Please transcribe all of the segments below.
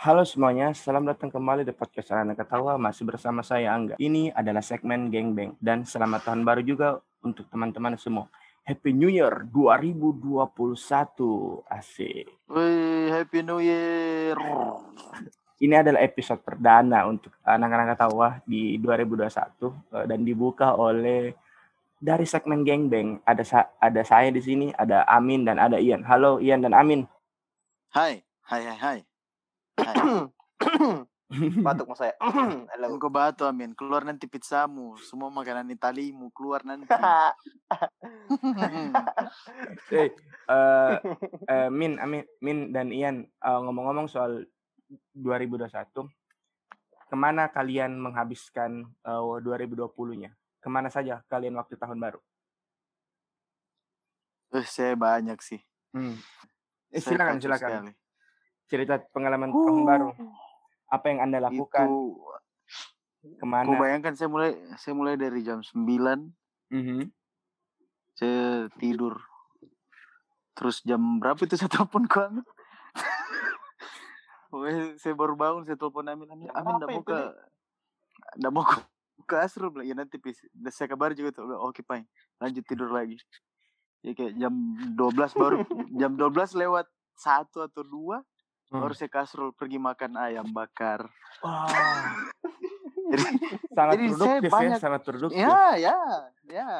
Halo semuanya, selamat datang kembali di podcast Anak Ketawa. Masih bersama saya Angga. Ini adalah segmen Geng Bang dan selamat tahun baru juga untuk teman-teman semua. Happy New Year 2021. Asik. Wih, Happy New Year. Ini adalah episode perdana untuk anak-anak ketawa di 2021 eh, dan dibuka oleh dari segmen Geng Bang. Ada sa- ada saya di sini, ada Amin dan ada Ian. Halo Ian dan Amin. Hai, hai, hai, hai. Batuk mau saya halo Kau batu, Amin. Keluar nanti pizzamu. Semua makanan Italimu keluar nanti. Eh, eh, eh, Min, Amin, Min dan Ian eh, ngomong-ngomong soal 2021, ke mana kalian menghabiskan eh, 2020-nya? Ke mana saja kalian waktu tahun baru? Eh, saya banyak sih. Hmm. Eh, silakan, silakan. sekali. Cerita pengalaman tahun baru. Apa yang anda lakukan? Itu, Ke mana? kau bayangkan saya mulai saya mulai dari jam 9 Mhm. saya tidur. Terus jam berapa itu saya telepon Amin? Pokoknya saya baru bangun saya telepon Amin Amin Amin mau itu, ke nggak mau ke, Asrul bilang, ya nanti pis saya kabar juga tuh oke paling lanjut tidur lagi ya kayak jam 12 baru jam 12 lewat satu atau dua Hmm. baru saya ke Asrul pergi makan ayam bakar. Wah, jadi sangat Jadi saya produktif ya, banyak- sangat produktif. ya ya ya.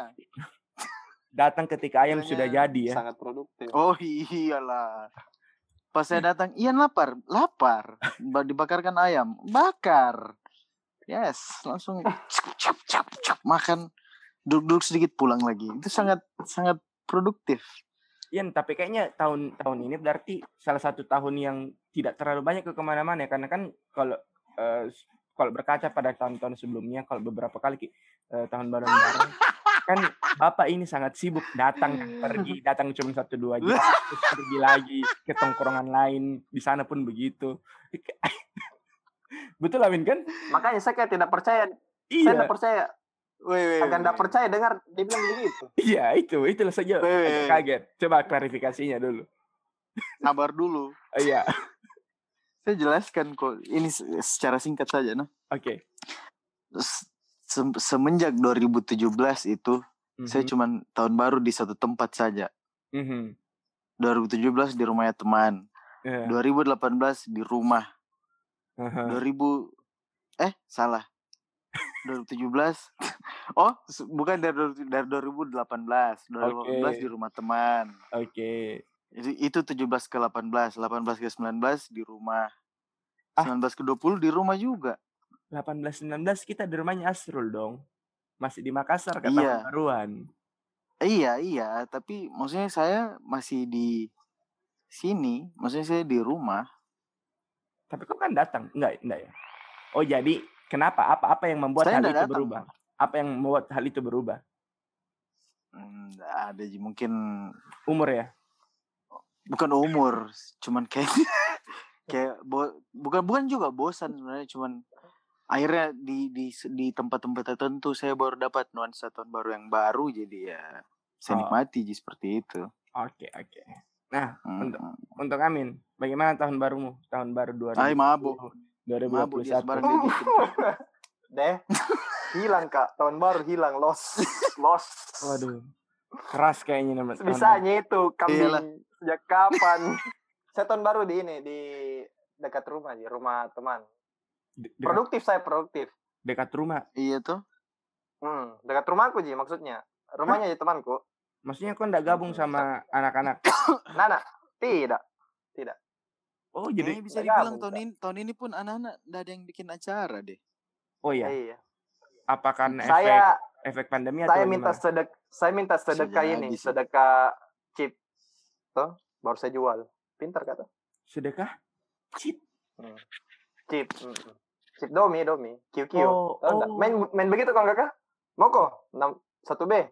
Datang ketika ayam sudah jadi ya. sangat produktif. Oh iyalah. Pas saya datang Ian lapar. Lapar. Ba- dibakarkan ayam. Bakar. Yes langsung cap cap cap cap makan. Duduk-duduk sedikit pulang lagi. Itu sangat sangat produktif. Ian, tapi kayaknya tahun tahun ini berarti salah satu tahun yang tidak terlalu banyak ke ke mana-mana ya karena kan kalau eh, s- kalau berkaca pada tahun-tahun sebelumnya kalau beberapa kali eh, tahun baru bareng kan bapak ini sangat sibuk datang pergi datang cuma satu dua jam terus pergi lagi ke tongkrongan lain di sana pun begitu. Betul Amin kan? Makanya saya kayak tidak percaya. Saya iya. tidak percaya. Weh, weh, agak tidak percaya dengar dia bilang begitu. Iya itu itulah saja. Kaget. Coba klarifikasinya dulu. Sabar dulu. Iya saya jelaskan kok ini se- secara singkat saja nah. Oke. Se- se- semenjak 2017 itu saya Mhm, cuman tahun baru di satu tempat saja. Mhm, 2017 di rumahnya teman iya, 2018 di rumah. Aha. 2000 eh salah. 2017 oh bukan dari dari 2018 2018 di rumah teman. Oke. Jadi itu 17 ke 18 18 ke 19 di rumah Ah. 19 ke 20 di rumah juga 18 19 kita di rumahnya Asrul dong. Masih di Makassar kata Iya. baruan. iya iya tapi maksudnya saya masih di sini maksudnya saya di rumah Tapi kok kan datang? Enggak, enggak ya. Oh, jadi kenapa? Apa apa yang membuat Saya hal itu datang, berubah? Apa yang membuat hal itu berubah? Hmm, ada mungkin Umur ya? Bukan umur cuman kayak kayak bo- bukan bukan juga bosan sebenarnya cuman akhirnya di di di tempat-tempat tertentu saya baru dapat nuansa tahun baru yang baru jadi ya saya Oh. nikmati Ji, seperti itu Oke, oke. Nah, Hmm. untuk untuk Amin, bagaimana tahun barumu? Tahun baru 2020, Ay mabuk mabuk dia 2021. sebarang dia bikin. deh hilang kak tahun baru hilang lost lost Waduh. Keras kayaknya nama bisanya itu kambing Iyalah. sejak kapan? Saya tahun baru di ini di dekat rumah di rumah teman. De- dekat, produktif saya produktif. Dekat rumah. iya tuh. Hmm, dekat rumahku ji maksudnya. Rumahnya di temanku. Maksudnya kok enggak gabung sama anak-anak? Nana tidak. Oh, jadi jadi bisa dibilang gabung, tahun ini tahun ini pun anak-anak nggak ada yang bikin acara deh. Oh ya, iya. Apa karena efek saya efek pandemi saya atau minta gimana? sedek saya minta sedekah Bisa ini sih. sedekah chip. Tuh baru saya jual. Pintar kata. Sedekah? Chip. chip mm. chip domi domi. QQ Oh, oh. main main begitu kan kakak? Mau kok enam satu b?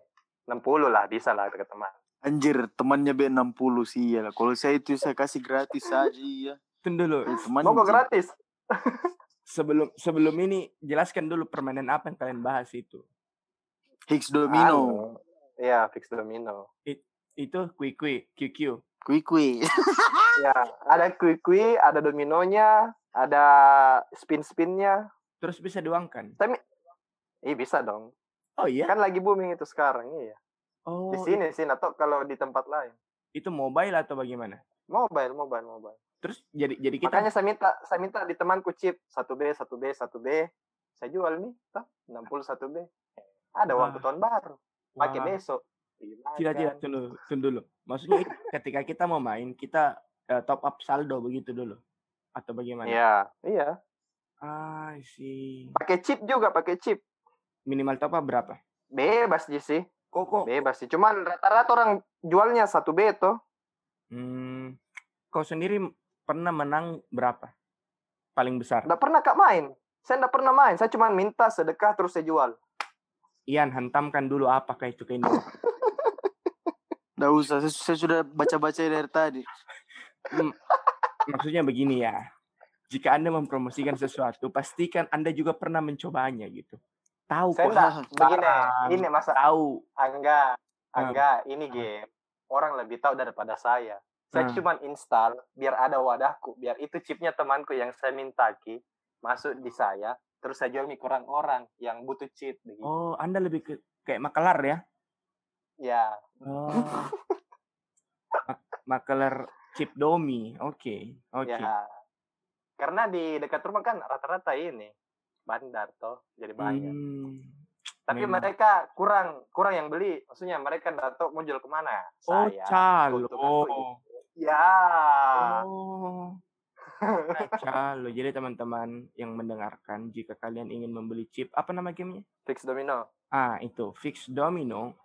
Enam puluh lah bisa lah ke teman. Anjir temannya B60 sih ya kalau saya itu saya kasih gratis saja iya. Tunggu dulu. Teman mau kok gratis. Sebelum sebelum ini jelaskan dulu permainan apa yang kalian bahas itu. Higgs Domino Iya, fix domino. Itu kui kui QQ. Kui kui. ya, ada kui-kui, ada dominonya, ada spin-spinnya. Terus bisa diuangkan. Tapi Ih bisa dong. Oh iya. Kan lagi booming itu sekarang, iya. Oh. Di sini sih atau kalau di tempat lain. Itu mobile atau bagaimana? Mobile, mobile, mobile. Terus jadi jadi kita Makanya saya minta saya minta di temanku chip 1B, 1B, 1B. Saya jual nih, toh, 61 B. Ada waktu tahun baru. Pakai besok. Tidak, tidak, tunggu, tunggu dulu. Maksudnya ketika kita mau main, kita eh, top up saldo begitu dulu. Atau bagaimana? Iya, iya. Ah, sih. Pakai chip juga, pakai chip. Minimal top up berapa? Bebas Ji, sih. Kok kok Bebas sih. Cuman rata-rata orang jualnya 1B tuh. hmm, kau sendiri pernah menang berapa? Paling besar. Nggak pernah Kak main. Saya nggak pernah main. Saya cuma minta sedekah terus saya jual. Ian, hantamkan dulu apakah itu Indo. Nggak usah, saya, saya sudah baca-baca dari tadi. Hmm, Maksudnya begini ya. Jika Anda mempromosikan sesuatu, pastikan Anda juga pernah mencobanya gitu. Tahu Saya kok. enggak. Begini, barang. ini masa Tahu. Angga, Hmm. Angga, ini game. Orang lebih tahu daripada saya. Saya Hmm. cuma install biar ada wadahku, biar itu chipnya temanku yang saya minta ki masuk di saya, terus saya jual ke orang-orang yang butuh chip begitu. Oh, Anda lebih ke kayak makelar ya? Ya, Oh. Mak- makelar chip domi. Oke. Oke. ya. Karena di dekat rumah kan rata-rata ini bandar toh, jadi banyak. Hmm, Tapi memang. mereka kurang kurang yang beli. Maksudnya mereka nggak tahu mau jual ke mana. Oh, Saya. calo. keuntunganku Ya. Oh. Nah, calo. Jadi teman-teman yang mendengarkan, jika kalian ingin membeli chip, apa nama gamenya? Fix domino. Ah, itu Fix Domino.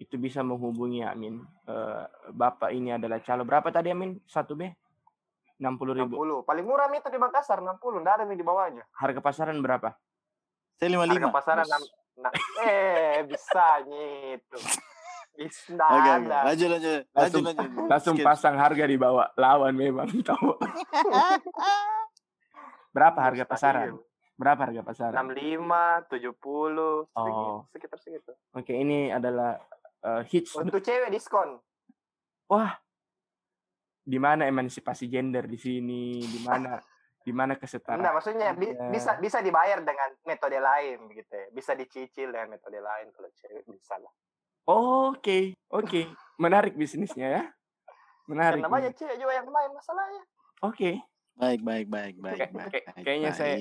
Itu bisa menghubungi Amin. Eh, Bapak ini adalah calo. Berapa tadi Amin? 1B? 60 ribu. 60. Paling murah itu di Makassar 60, enggak ada yang di bawahnya. Harga pasaran berapa? Saya 55. Harga pasaran enam Nah, eh bisa itu. Oke, oke. ada. lanjut, lanjut. Lanjut, Langsung- lanjut. Langsung Skip. pasang harga di bawah. Lawan memang. Tahu. Berapa harga pasaran? Berapa harga pasaran? 65, 70, segitu, Oh. sekitar segitu. Oke, ini adalah eh, hits. Untuk cewek diskon. Wah, di mana emansipasi gender di sini? Di mana di mana kesetaraan? Enggak, maksudnya bi- Iya. bisa bisa dibayar dengan metode lain begitu ya. Bisa dicicil dengan metode lain kalau cewek bisa lah. Oke, oke. Menarik bisnisnya ya. Menarik. namanya cewek juga yang main masalahnya. Oke, Baik, baik, baik, baik, baik. kayak- baik, kayaknya saya-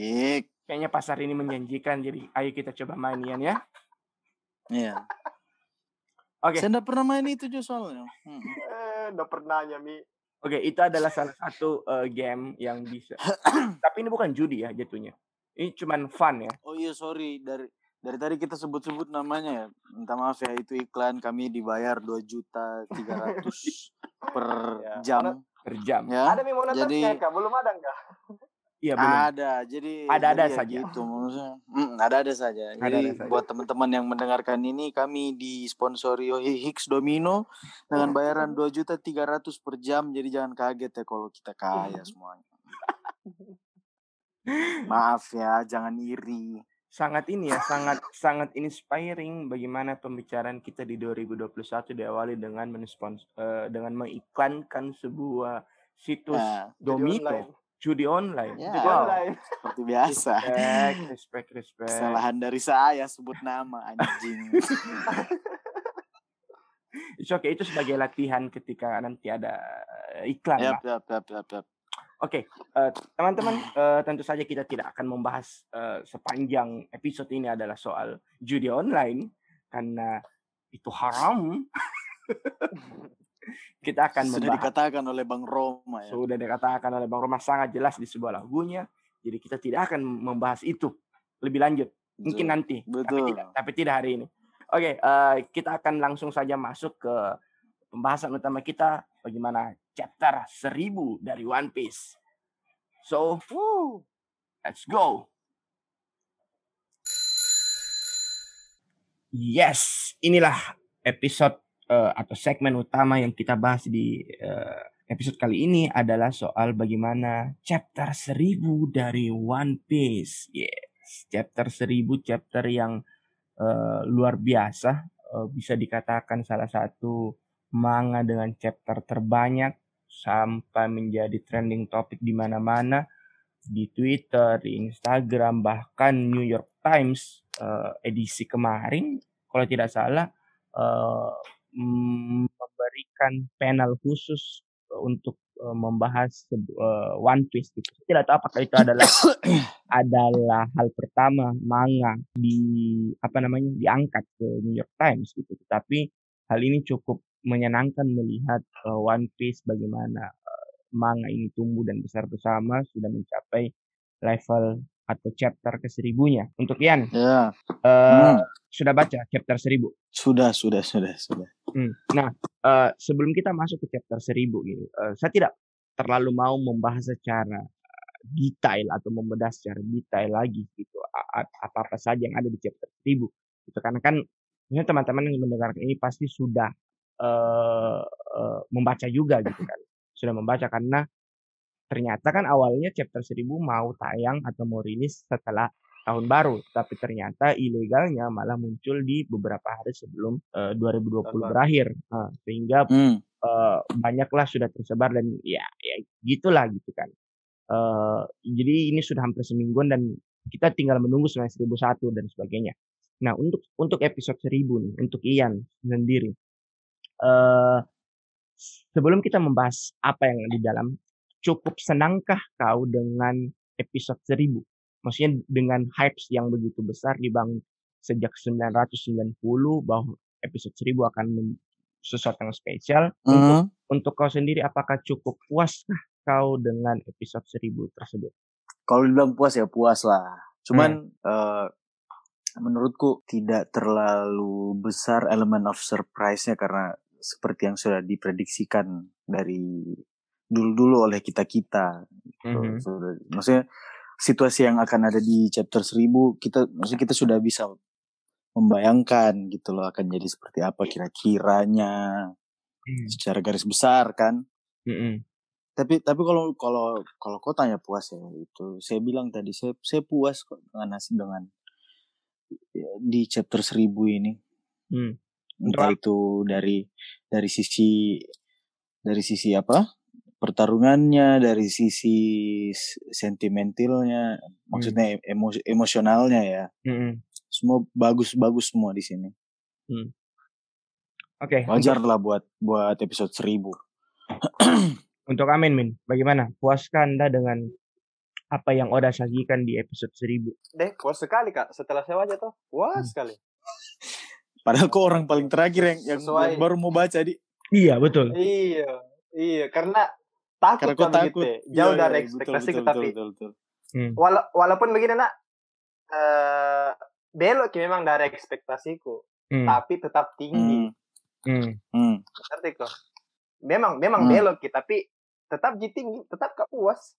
kayaknya pasar ini menjanjikan. Jadi ayo kita coba main Ian ya. Iya. Oke. Saya enggak pernah main itu juga soalnya. Hmm. Eh, udah pernah Mi. Oke, itu adalah salah satu eh, game yang bisa. Tapi ini bukan judi ya jatuhnya. Ini cuman fun ya. Oh iya, sorry dari dari tadi kita sebut-sebut namanya ya. Minta maaf ya itu iklan kami dibayar 2 juta 300 per Ya, jam Per jam. ya. Ada Mi monetasnya Jadi- Kak? Belum ada enggak? Iya belum. Ada, jadi Ada-ada ya saja. Gitu, maksudnya. Mm, ada-ada saja. Jadi saja. buat teman-teman yang mendengarkan ini, kami disponsori oleh Hicks Domino dengan bayaran 2 juta 300 per jam. Jadi jangan kaget ya kalau kita kaya semuanya. Maaf ya, jangan iri. Sangat ini ya, sangat sangat inspiring bagaimana pembicaraan kita di 2021 diawali dengan menspons eh, dengan mengiklankan sebuah situs Nah, Jadi Domito online. judi online. Ya. Jadi Wow. online. seperti biasa. Respect, respect, respect. Kesalahan dari saya sebut nama anjing. It's okay, itu sebagai latihan ketika nanti ada eh, iklan lah. yap, yap, yap, yap, Oke, eh, teman-teman, eh, tentu saja kita tidak akan membahas eh, sepanjang episode ini adalah soal judi online karena itu haram. kita akan Sudah membahas dikatakan oleh Bang Roma ya. sudah dikatakan oleh Bang Roma sangat jelas di sebuah lagunya. Jadi kita tidak akan membahas itu lebih lanjut. Mungkin Betul. nanti, tapi Betul. tidak, tapi tidak hari ini. Oke, eh, kita akan langsung saja masuk ke pembahasan utama kita bagaimana chapter 1000 dari One Piece. So, Woo. let's go. Yes, inilah episode eh, atau segmen utama yang kita bahas di eh, episode kali ini adalah soal bagaimana chapter 1000 dari One Piece. Yes, chapter 1000 chapter yang eh, luar biasa, eh, bisa dikatakan salah satu manga dengan chapter terbanyak sampai menjadi trending topik di mana-mana di Twitter, di Instagram, bahkan New York Times uh, edisi kemarin, kalau tidak salah, uh, memberikan panel khusus untuk uh, membahas uh, One Piece gitu. Saya tidak tahu apakah itu adalah adalah hal pertama manga di apa namanya diangkat ke New York Times gitu. Tapi hal ini cukup menyenangkan melihat uh, One Piece bagaimana uh, manga ini tumbuh dan besar bersama sudah mencapai level atau chapter ke seribunya. Untuk Ian, Ya. uh, Hmm. sudah baca chapter seribu? Sudah, sudah, sudah, sudah. Hmm. Nah, uh, sebelum kita masuk ke chapter 1000 gitu, uh, saya tidak terlalu mau membahas secara detail atau membedah secara detail lagi gitu apa-apa saja yang ada di chapter 1000 gitu karena kan teman-teman yang mendengarkan ini pasti sudah uh, uh, membaca juga gitu kan sudah membaca karena ternyata kan awalnya chapter 1000 mau tayang atau mau rilis setelah tahun baru, tapi ternyata ilegalnya malah muncul di beberapa hari sebelum uh, 2020 Tahun baru. berakhir, uh, sehingga Hmm. uh, banyaklah sudah tersebar dan ya, ya gitulah gitu kan. Uh, jadi ini sudah hampir semingguan dan kita tinggal menunggu sampai 1001 dan sebagainya. Nah untuk untuk episode 1000 nih, untuk Ian sendiri, uh, sebelum kita membahas apa yang di dalam, cukup senangkah kau dengan episode 1000? Maksudnya dengan hypes yang begitu besar dibangun sejak 990 bahwa episode 1000 akan sesuatu yang spesial. Untuk Hmm. untuk kau sendiri apakah cukup puaskah kau dengan episode 1000 tersebut? Kalau dibilang puas ya puas lah. Cuman eh, menurutku tidak terlalu besar elemen of surprise-nya karena seperti yang sudah diprediksikan dari dulu-dulu oleh kita-kita. gitu. Mhm. Sudah- Maksudnya situasi yang akan ada di chapter 1000 kita maksudnya kita sudah bisa membayangkan gitu loh akan jadi seperti apa kira-kiranya Hmm. secara garis besar kan. Mm-mm. Tapi tapi kalau kalau kalau kau tanya puas ya itu saya bilang tadi saya saya puas kok dengan hasil dengan ya, di chapter 1000 ini. Hmm. Entah itu dari dari sisi dari sisi apa? pertarungannya, dari sisi sentimentalnya, maksudnya emo, emosionalnya ya. Mm-mm. Semua bagus-bagus semua di sini. Oke, Wajar lah buat buat episode 1000. untuk Amin Min, bagaimana? Puaskah Anda dengan apa yang Oda sajikan di episode 1000? Deh, puas sekali kak. Setelah saya baca tuh, puas sekali. Padahal kok orang paling terakhir yang, yang, Sesuai. baru mau baca di Iya, betul. Iya, iya. Karena takut karena kau kan takut begitu. Jauh Iya, dari iya, ekspektasiku, betul, tapi betul, betul, Hmm. wala- walaupun begini nak, eh belok ki memang dari ekspektasiku, Hmm. tapi tetap tinggi. Hmm, Hmm. hmm. Ngerti kok? Memang memang Hmm. belok ki, tapi tetap tinggi, tetap gak puas.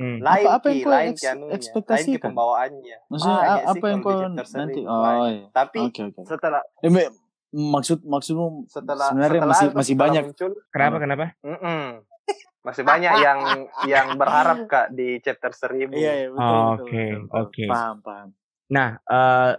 Hmm. Lain Apa- apa yang kau lain eks- ki anunya, lain ekspektasikan? pembawaannya. Maksudnya Banyak a- sih apa yang kau nanti? Oh, iya. Tapi Oke, oke. setelah Eh, me- maksud maksudmu setelah sebenarnya setelah masih masih setelah banyak. muncul, Kenapa? Hmm. Kenapa? mm-mm. masih banyak yang yang berharap kak di chapter seribu. Iya, iya, betul, Oh, oke, betul. oke. Paham, paham. Nah, eh,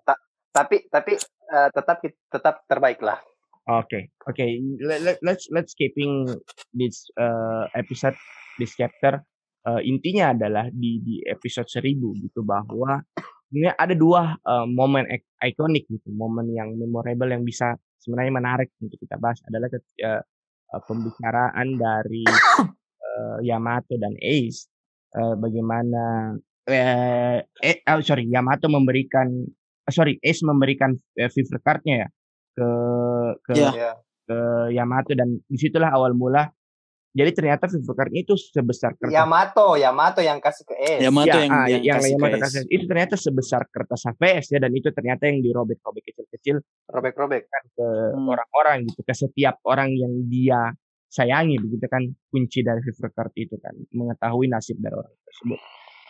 Ta- tapi tapi eh, tetap tetap terbaik lah. Oke, oke. Let, let- let's let's keeping this uh, episode, this chapter. Uh, intinya adalah di di episode 1000 gitu bahwa ini ada dua uh, momen ik- ikonik gitu, momen yang memorable yang bisa sebenarnya menarik untuk kita bahas adalah ket- uh, uh, pembicaraan dari uh, Yamato dan Ace, uh, bagaimana eh, eh oh, sorry Yamato memberikan eh, sorry Ace memberikan uh, fever cardnya ya ke ke Iya. Ya. ke Yamato dan di situlah awal mula jadi ternyata cardnya itu sebesar kertas Yamato, Yamato yang kasih ke S. Yamato Ya, yang, ah, yang, yang kasih Yamato ke S. kasih itu ternyata sebesar kertas HVS ya dan itu ternyata yang dirobek-robek kecil-kecil Robek-robek. kan ke Hmm. orang-orang gitu ke setiap orang yang dia sayangi begitu kan kunci dari card itu kan mengetahui nasib dari orang tersebut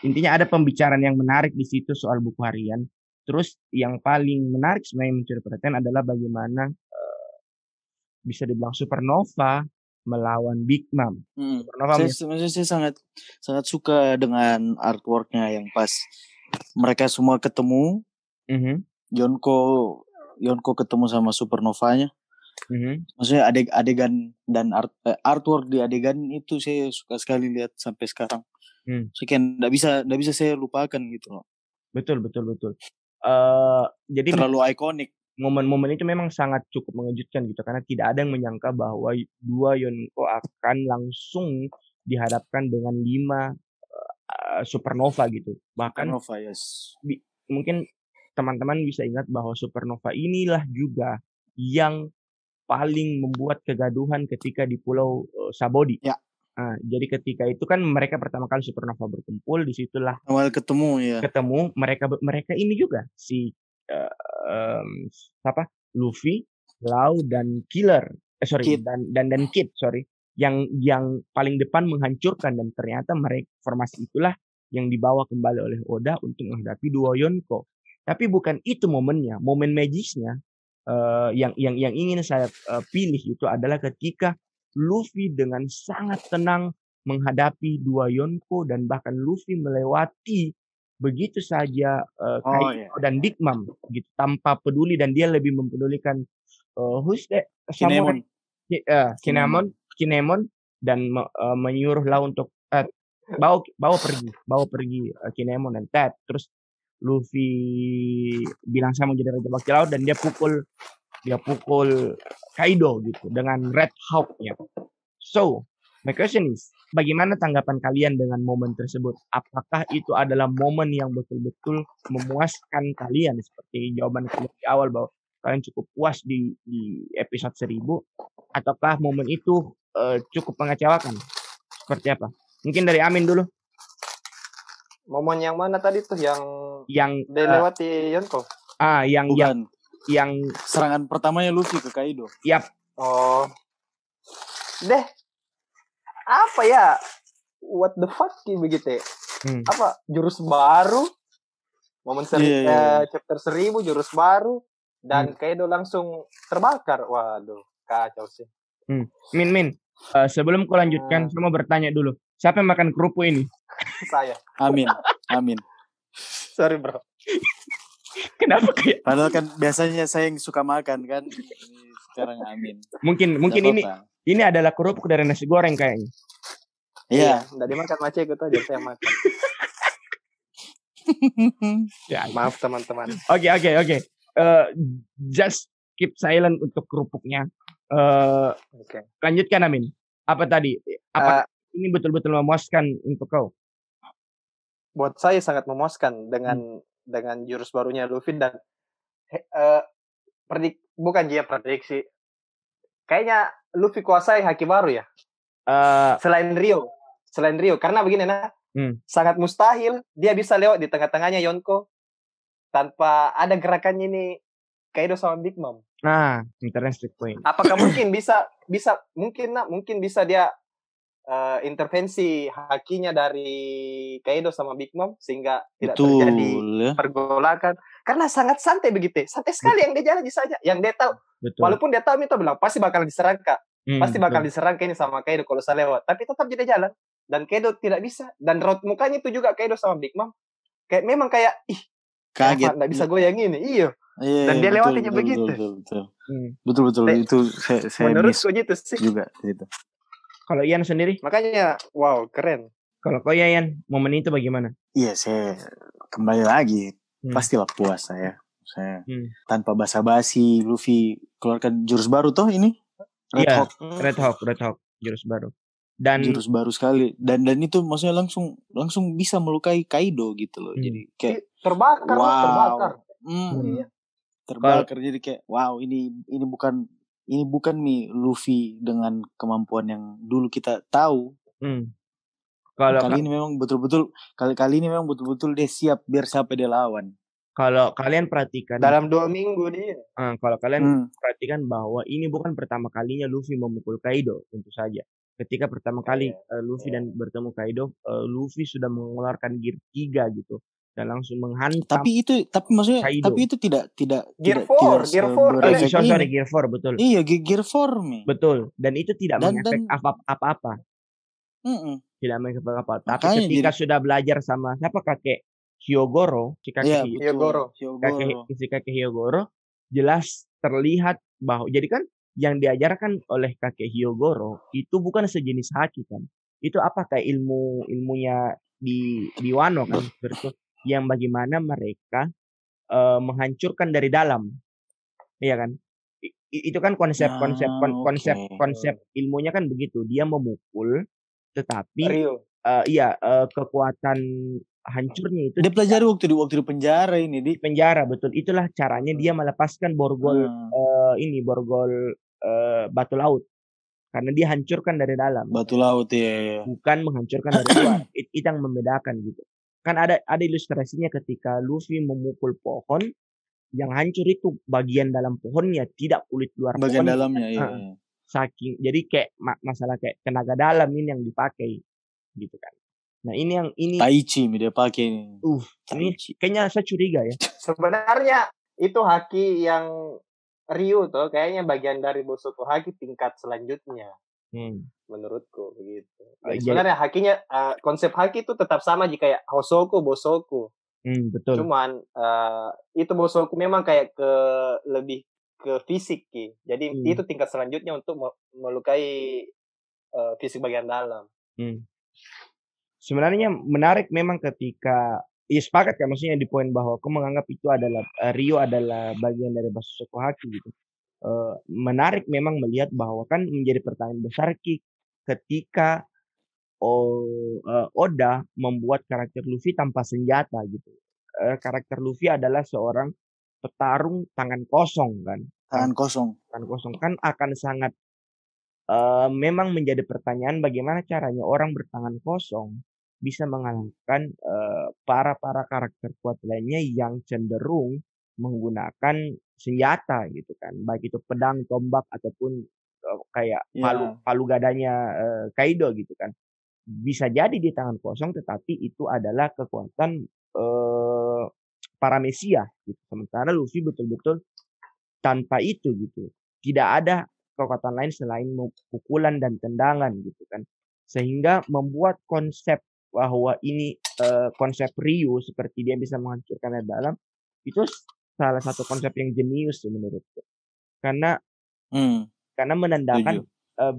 intinya ada pembicaraan yang menarik di situ soal buku harian terus yang paling menarik sebenarnya mencuri perhatian adalah bagaimana eh, bisa dibilang supernova melawan Big Mom Hmm. Saya, sebenarnya saya sangat sangat suka dengan artworknya yang pas mereka semua ketemu Mhm. Yonko Yonko ketemu sama supernovanya Mhm. Maksudnya adeg adegan dan art, eh, artwork di adegan itu saya suka sekali lihat sampai sekarang. Hmm. Kayak nggak bisa nggak bisa saya lupakan gitu loh. Betul betul betul. Eh jadi Terlalu ikonik. Momen-momen itu memang sangat cukup mengejutkan gitu karena tidak ada yang menyangka bahwa dua Yonko akan langsung dihadapkan dengan lima eh, supernova gitu. Bahkan Nova yes. mungkin teman-teman bisa ingat bahwa supernova inilah juga yang paling membuat kegaduhan ketika di Pulau eh, Sabodi. Ya. Nah, jadi ketika itu kan mereka pertama kali supernova berkumpul, di situlah Awal ketemu ya. ketemu mereka mereka ini juga si em, siapa Luffy, Lau dan Killer, eh sorry Kid. dan dan dan Kid sorry yang yang paling depan menghancurkan dan ternyata mereka formasi itulah yang dibawa kembali oleh Oda untuk menghadapi dua Yonko. Tapi bukan itu momennya, momen magisnya eh, yang yang yang ingin saya eh, pilih itu adalah ketika Luffy dengan sangat tenang menghadapi dua Yonko dan bahkan Luffy melewati begitu saja eh, Oh, iya. dan Big Mom gitu tanpa peduli dan dia lebih mempedulikan eh, who's that Kinemon. eh, Kinemon Kinemon dan me- eh, menyuruh Lau untuk eh, bawa bawa pergi bawa pergi eh, Kinemon dan Ted terus Luffy bilang saya mau jadi raja baki laut dan dia pukul dia pukul Kaido gitu dengan Red Hawk-nya. So, my question is, bagaimana tanggapan kalian dengan momen tersebut? Apakah itu adalah momen yang betul-betul memuaskan kalian seperti jawaban kalian di awal bahwa kalian cukup puas di di episode 1000 ataukah momen itu eh, cukup mengecewakan? Seperti apa? Mungkin dari Amin dulu Momen yang mana tadi tuh yang yang dia eh, lewati Yonko? ah yang yang Bukan. yang Serangan pertamanya Luffy ke Kaido. yap Oh. Deh. Apa ya? What the fuck Ki, begitu ya? hmm, Apa jurus baru? Momen seri, Iya, iya, eh, chapter 1000 jurus baru dan Kaido langsung terbakar. Waduh, kacau sih. Min Min eh, sebelum kau lanjutkan Hmm. saya mau bertanya dulu siapa yang makan kerupuk ini Saya. Amin. Amin. Sorry, Bro. kenapa kayak Padahal kan biasanya saya yang suka makan kan. Ini sekarang Amin. mungkin mungkin ini. Ini adalah kerupuk dari nasi goreng kayaknya Iya. Enggak dimakan macet itu aja saya makan. ya Maaf teman-teman. Oke oke oke. Eh, just keep silent untuk kerupuknya. Eh Oke. lanjutkan Amin. Apa tadi? Apa Eh, ini betul-betul memuaskan untuk kau? buat saya sangat memuaskan dengan dengan jurus barunya Luffy dan eh, predik bukan dia prediksi kayaknya Luffy kuasai haki baru ya. Eh selain Rio selain Rio karena begini nah Hmm. sangat mustahil dia bisa lewat di tengah-tengahnya Yonko. Tanpa ada gerakannya ini Kaido sama Big Mom. Nah, interesting point. apakah mungkin bisa bisa mungkin nak mungkin bisa dia eh, intervensi hakinya dari Kaido sama Big Mom sehingga tidak terjadi Betul ya. pergolakan karena sangat santai begitu santai sekali yang dia jalan saja yang dia tahu Betul. walaupun dia tahu itu bilang pasti bakal diserang kak Hmm, pasti bakal betul. diserang ini sama Kaido kalau saya lewat tapi tetap jadi jalan dan Kaido tidak bisa dan raut mukanya itu juga Kaido sama Big Mom kayak memang kayak ih Kaget. nggak bisa goyang ini iya Iya, Dan dia betul, lewatinya betul, begitu. Betul, betul, betul. Hmm. Betul, betul. Itu saya, saya menurutku gitu sih juga itu. Kalau Ian sendiri, makanya wow keren kalau kau ya Ian, momen itu bagaimana? Iya, saya kembali lagi. Hmm. Pastilah puas saya. Saya Hmm. tanpa basa-basi Luffy keluarkan jurus baru toh ini. Red Iya. Hawk, Red Hawk, Red Hawk, jurus baru. Dan jurus baru sekali. Dan dan itu maksudnya langsung langsung bisa melukai Kaido gitu loh. Hmm. Jadi kayak terbakar Wow. terbakar hmm, Iya. terbakar jadi kayak wow ini ini bukan ini bukan nih Luffy dengan kemampuan yang dulu kita tahu. hmm, kalau kali ini memang betul-betul kali kali ini memang betul-betul dia siap biar siapa dia lawan. kalau kalian perhatikan, dalam dua minggu dia eh, kalau kalian Hmm. perhatikan bahwa ini bukan pertama kalinya Luffy memukul Kaido, tentu saja. Ketika pertama kali Iya, eh, Luffy dan bertemu Kaido, eh, Luffy sudah mengeluarkan gear 3 gitu dan langsung menghantam. Tapi itu tapi maksudnya Kaido. tapi itu tidak tidak Gear tidak, four, tidak Gear four, Oh, seberefek Gear sorry. Gear 4 betul. Iya, Ge- Gear 4 nih. Betul. Dan itu tidak Dan- mengefek apa- apa-apa. Mm-mm. Tidak mengefek apa-apa. Tapi Makanya ketika jadi- sudah belajar sama siapa kakek Hyogoro, si kakek Iya, betul. Hyogoro. kakek Hyogoro. si kakek Hyogoro, jelas terlihat bahwa jadi kan yang diajarkan oleh kakek Hyogoro itu bukan sejenis haki kan. Itu apa kayak ilmu ilmunya di di Wano kan seperti itu. Yang bagaimana mereka uh, menghancurkan dari dalam. Iya kan? I- itu kan konsep konsep Ah, kon- konsep oke. konsep ilmunya kan begitu. Dia memukul tetapi Rio. uh, iya uh, kekuatan hancurnya itu Dia pelajari waktu di waktu di penjara ini di penjara betul. Itulah caranya dia melepaskan borgol Ah, eh, ini borgol eh, batu laut karena dia hancurkan dari dalam batu laut ya. ya. bukan menghancurkan dari luar It- itu yang membedakan gitu kan ada ada ilustrasinya ketika Luffy memukul pohon yang hancur itu bagian dalam pohonnya tidak kulit luar Bagian pohon. dalamnya ya. Ah, saking jadi kayak ma- masalah kayak tenaga dalam ini yang dipakai gitu kan. Nah ini yang ini Taichi dia pakai ini. uh ini kayaknya saya curiga ya. Sebenarnya itu haki yang Rio tuh kayaknya bagian dari Bosoku haki tingkat selanjutnya hmm. menurutku begitu. Jadi jadi- sebenarnya hakinya eh, konsep haki itu tetap sama jika kayak Hosoku, Bosoku. Hmm, betul Cuman eh, itu Bosoku memang kayak ke lebih ke fisik Ki. Jadi Hmm. itu tingkat selanjutnya untuk me- melukai eh, fisik bagian dalam. Hmm. Sebenarnya menarik memang ketika ya sepakat kan maksudnya di poin bahwa aku menganggap itu adalah eh, Rio adalah bagian dari Basusoku Haki gitu. Eh, menarik memang melihat bahwa kan menjadi pertanyaan besar Ki ketika O- eh, Oda membuat karakter Luffy tanpa senjata gitu. Eh, karakter Luffy adalah seorang petarung tangan kosong kan Tangan kosong. tangan kosong kan akan sangat eh, memang menjadi pertanyaan bagaimana caranya orang bertangan kosong bisa mengalahkan eh, para para karakter kuat lainnya yang cenderung menggunakan senjata gitu kan. Baik itu pedang tombak ataupun eh, kayak Ya. palu palu gadanya eh, Kaido gitu kan. Bisa jadi di tangan kosong tetapi itu adalah kekuatan eh, para mesia gitu. Sementara Luffy betul-betul tanpa itu gitu. Tidak ada kekuatan lain selain pukulan dan tendangan gitu kan. Sehingga membuat konsep bahwa ini eh, konsep Ryu seperti dia bisa menghancurkan dari dalam itu salah satu konsep yang jenius sih menurutku karena Hmm. karena menandakan eh,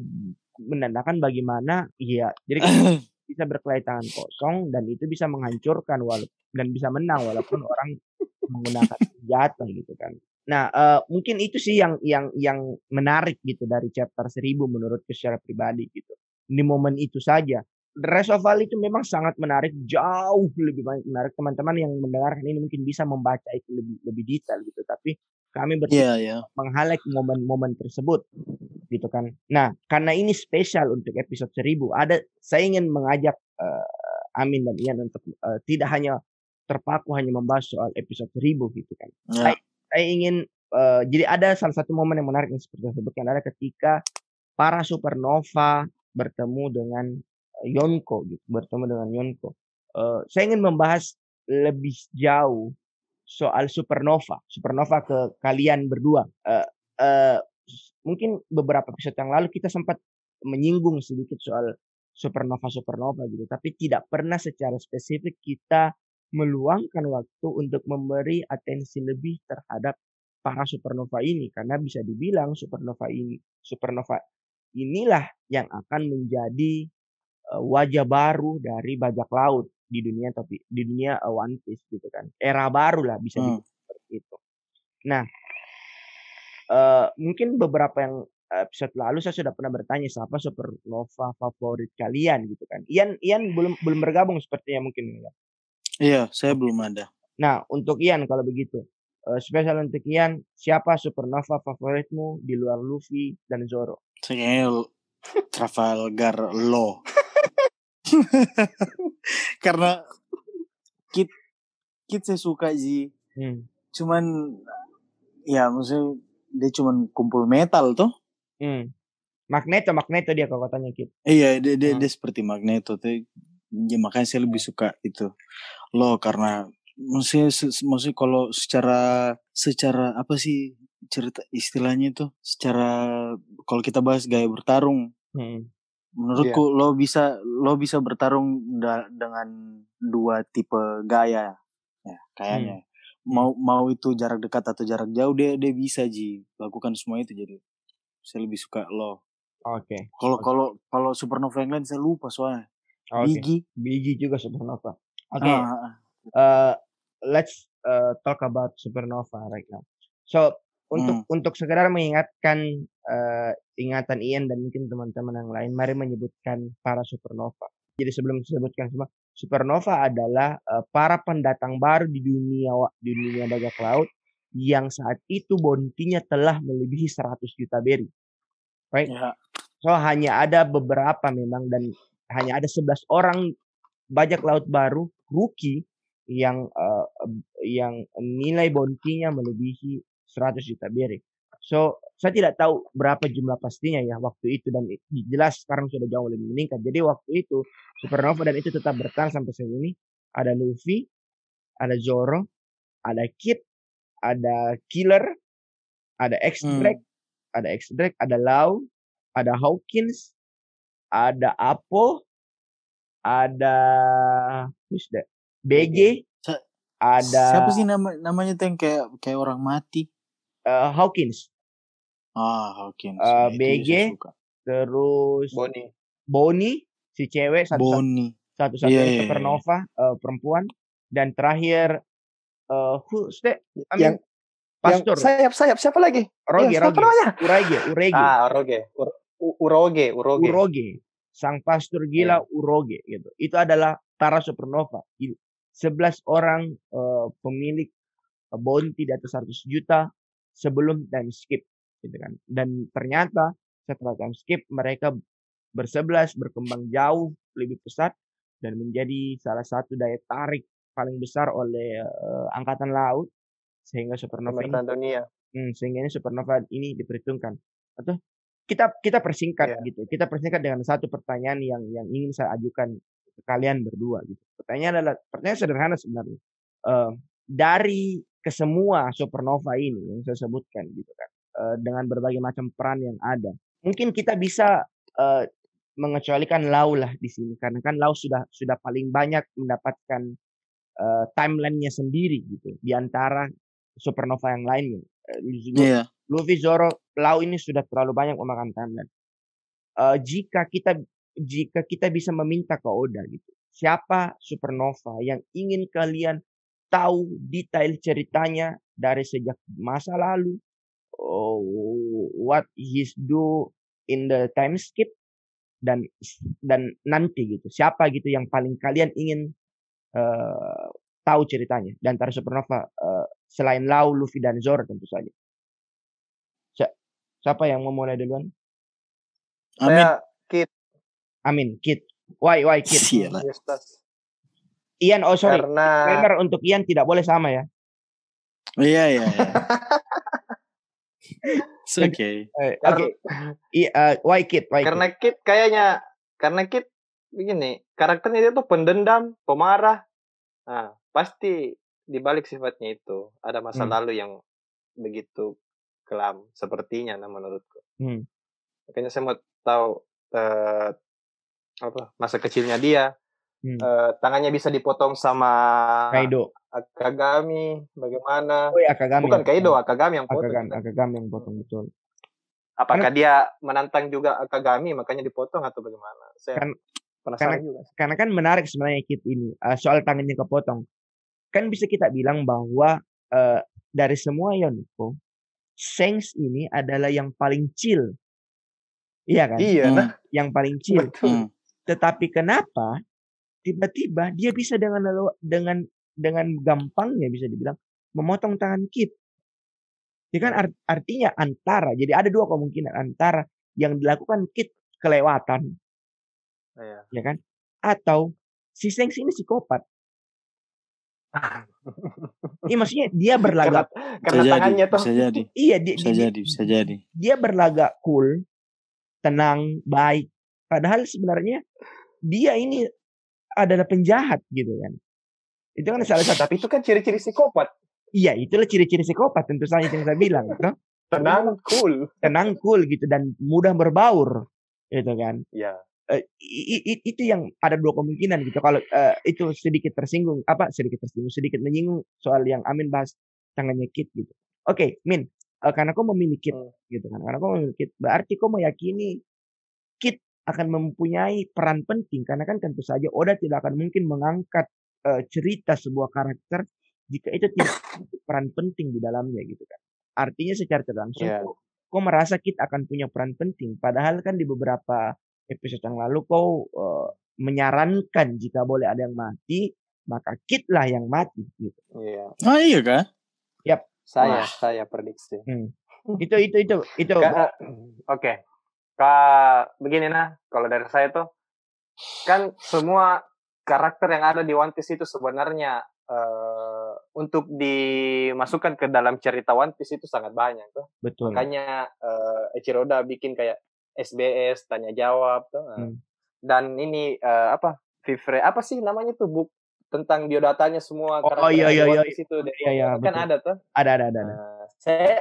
menandakan bagaimana ya jadi kita bisa berkelahi tangan kosong dan itu bisa menghancurkan walaupun dan bisa menang walaupun orang menggunakan senjata gitu kan. Nah, eh, mungkin itu sih yang yang yang menarik gitu dari chapter 1000 menurutku secara pribadi gitu. Di momen itu saja. The Rest of All itu memang sangat menarik, jauh lebih banyak menarik. Teman-teman yang mendengarkan ini mungkin bisa membaca itu lebih lebih detail gitu. Tapi kami bertiga Iya, iya. meng-highlight momen-momen tersebut gitu kan. Nah, karena ini spesial untuk episode 1000, ada saya ingin mengajak eh, Amin dan Ian untuk eh, tidak hanya terpaku hanya membahas soal episode 1000 gitu kan. Ya. Saya ingin eh, jadi ada salah satu momen yang menarik yang seperti saya sebutkan ada ketika para supernova bertemu dengan Yonko gitu, bertemu dengan Yonko. Eh, saya ingin membahas lebih jauh soal supernova, supernova ke kalian berdua. Eh, s- mungkin beberapa episode yang lalu kita sempat menyinggung sedikit soal supernova supernova gitu, tapi tidak pernah secara spesifik kita meluangkan waktu untuk memberi atensi lebih terhadap para supernova ini karena bisa dibilang supernova ini supernova inilah yang akan menjadi wajah baru dari bajak laut di dunia tapi di dunia eh, One Piece gitu kan era baru lah bisa Hmm. seperti itu nah eh, mungkin beberapa yang episode lalu saya sudah pernah bertanya siapa supernova favorit kalian gitu kan Ian Ian belum belum bergabung sepertinya mungkin ya. Iya, saya belum ada. Nah, untuk Ian kalau begitu, eh, spesial untuk Ian, siapa supernova favoritmu di luar Luffy dan Zoro? Saya Trafalgar Law. Karena kit kit saya suka Ji. Hmm. Cuman ya maksudnya dia cuman kumpul metal tuh. Hmm. Magneto, Magneto dia kekuatannya Kit. Iya, dia dia, Hmm. dia seperti Magneto tuh. Ya, makanya saya lebih suka itu. Lo karena maksudnya maksudnya kalau secara secara apa sih cerita istilahnya itu secara kalau kita bahas gaya bertarung Hmm. Menurutku lo bisa lo bisa bertarung da- dengan dua tipe gaya ya kayaknya mau mau itu jarak dekat atau jarak jauh dia dia bisa ji lakukan semua itu jadi Saya lebih suka Law. Oke. Kalau Oke. kalau kalau Supernova yang lain saya lupa soalnya. Oke. Biggie. Biggie juga supernova. Oke. Ah, ah. uh, let's uh, talk about supernova right now. So untuk Hmm. untuk sekedar mengingatkan uh, ingatan Ian dan mungkin teman-teman yang lain, mari menyebutkan para supernova. Jadi sebelum disebutkan semua, supernova adalah uh, para pendatang baru di dunia di dunia bajak laut yang saat itu bounty-nya telah melebihi 100 juta berry. Right? Ya. So hanya ada beberapa memang dan hanya ada 11 orang bajak laut baru rookie yang eh, yang nilai bounty-nya melebihi 100 juta berry. So saya tidak tahu berapa jumlah pastinya ya waktu itu dan jelas sekarang sudah jauh lebih meningkat. Jadi waktu itu Supernova dan itu tetap bertahan sampai saat ini. Ada Luffy, ada Zoro, ada Kid, ada Killer, ada X Hmm. Ada X Drake, ada Lau, ada Hawkins, ada Apo, ada who's that? BG, ada Siapa sih nama namanya tuh yang kayak kayak orang mati? Eh, Hawkins, Ah, Hawkins. Eh, Ya, itu BG. terus Boni. Bonnie, si cewek satu Bonnie. satu-satunya Iya, iya, iya. supernova eh, perempuan dan terakhir eh who's that? I mean, Yang Pastor, Yang sayap sayap siapa lagi? Roge, Roge? Urage, Urege, Ah, Uroge. Ur- Uroge, Uroge. Uroge, sang pastor gila Uroge gitu. Itu adalah para supernova. I- 11 orang eh, pemilik eh, bounty di atas 100 juta sebelum time skip gitu kan. Dan ternyata setelah time skip mereka bersebelas berkembang jauh lebih pesat dan menjadi salah satu daya tarik paling besar oleh eh, angkatan laut sehingga supernova ini dunia. Hmm, sehingga ini supernova ini diperhitungkan. Atau kita kita persingkat Iya. gitu. Kita persingkat dengan satu pertanyaan yang yang ingin saya ajukan ke kalian berdua gitu. Pertanyaan adalah pertanyaan sederhana sebenarnya. Eh, dari kesemua supernova ini yang saya sebutkan gitu kan. eh, dengan berbagai macam peran yang ada. Mungkin kita bisa eh, mengecualikan Lau lah di sini karena kan Lau sudah sudah paling banyak mendapatkan eh, timelinenya sendiri gitu di antara supernova yang lainnya. Lu- Iya. Luffy, Zoro, Lau ini sudah terlalu banyak memakan timeline. Eh, jika kita jika kita bisa meminta ke Oda gitu, siapa supernova yang ingin kalian tahu detail ceritanya dari sejak masa lalu, oh, what he's do in the time skip dan dan nanti gitu. Siapa gitu yang paling kalian ingin eh, tahu ceritanya di antara supernova eh, selain Lau, Luffy dan Zoro tentu saja. Si- Siapa yang mau mulai duluan? Amin. Saya Kit Amin, Kit. Why, why Kit? Sialah. Ian, oh sorry. Karena Disclaimer untuk Ian tidak boleh sama ya. Iya, iya, iya. It's okay. Eh, Oke. Kar- I- eh, why Kit? Why Kit? karena Kit kayaknya karena Kit begini, karakternya dia tuh pendendam, pemarah. Nah, pasti di balik sifatnya itu ada masa Hmm. lalu yang begitu kelam sepertinya nah menurutku. Hmm. Makanya saya mau tahu eh, apa masa kecilnya dia. Hmm. Eh, tangannya bisa dipotong sama Kaido. Akagami, bagaimana? Oh ya Akagami. Bukan Kaido, Akagami yang potong. Akagami, Akagami yang potong betul. Apakah dia menantang juga Akagami makanya dipotong atau bagaimana? Saya Kan- penasaran karena- juga. Karena kan menarik sebenarnya Kit ini eh, soal tangannya kepotong. Kan bisa kita bilang bahwa eh, dari semua Yonko, Sengs ini adalah yang paling chill. Iya kan? Iya, Hmm, nah, Yang paling chill. betul. Tetapi kenapa tiba-tiba dia bisa dengan dengan dengan gampangnya bisa dibilang memotong tangan Kit. Ya kan art- artinya antara jadi ada dua kemungkinan antara yang dilakukan Kit kelewatan Iya. ya kan atau si Sengs ini psikopat. Iya maksudnya dia Karena, berlagak Bisa karena jadi, tangannya tuh bisa jadi, iya dia, bisa dia, jadi, bisa jadi. dia berlagak cool, tenang, baik. Padahal sebenarnya dia ini adalah penjahat gitu kan. Itu kan salah satu tapi itu kan ciri-ciri psikopat. Iya, itulah ciri-ciri psikopat tentu saja yang saya bilang, gitu. Tenang, cool. Tenang, cool gitu dan mudah berbaur, gitu kan. Ya. Eh, i- i- itu yang ada dua kemungkinan gitu. Kalau eh, itu sedikit tersinggung, apa sedikit tersinggung, sedikit menyinggung soal yang Amin bahas tangannya Kit gitu. Oke, Min, eh, karena kau memilih Kit Hmm. gitu kan. Karena kau memilih Kit, berarti kau meyakini Kit akan mempunyai peran penting karena kan tentu saja Oda tidak akan mungkin mengangkat eh, cerita sebuah karakter jika itu tidak peran penting di dalamnya gitu kan. Artinya secara tidak langsung kau, kau merasa Kit akan punya peran penting padahal kan di beberapa episode yang lalu kau eh, menyarankan jika boleh ada yang mati maka Kit lah yang mati gitu. Iya. Oh iya kah? Saya Wah. saya prediksi. Itu itu itu itu Ka- Oke. Kak begini nah, kalau dari saya tuh kan semua karakter yang ada di One Piece itu sebenarnya eh, untuk dimasukkan ke dalam cerita One Piece itu sangat banyak tuh. betul. Makanya eh, Eiichiro Oda bikin kayak SBS tanya jawab tuh. Nah. Hmm. Dan ini eh, apa? Vivre apa sih namanya tuh buk tentang biodatanya semua Oh, karakter iya, di iya, One iya. Piece itu deh. Iya, iya, kan betul. ada tuh. Ada ada ada. ada. Nah, saya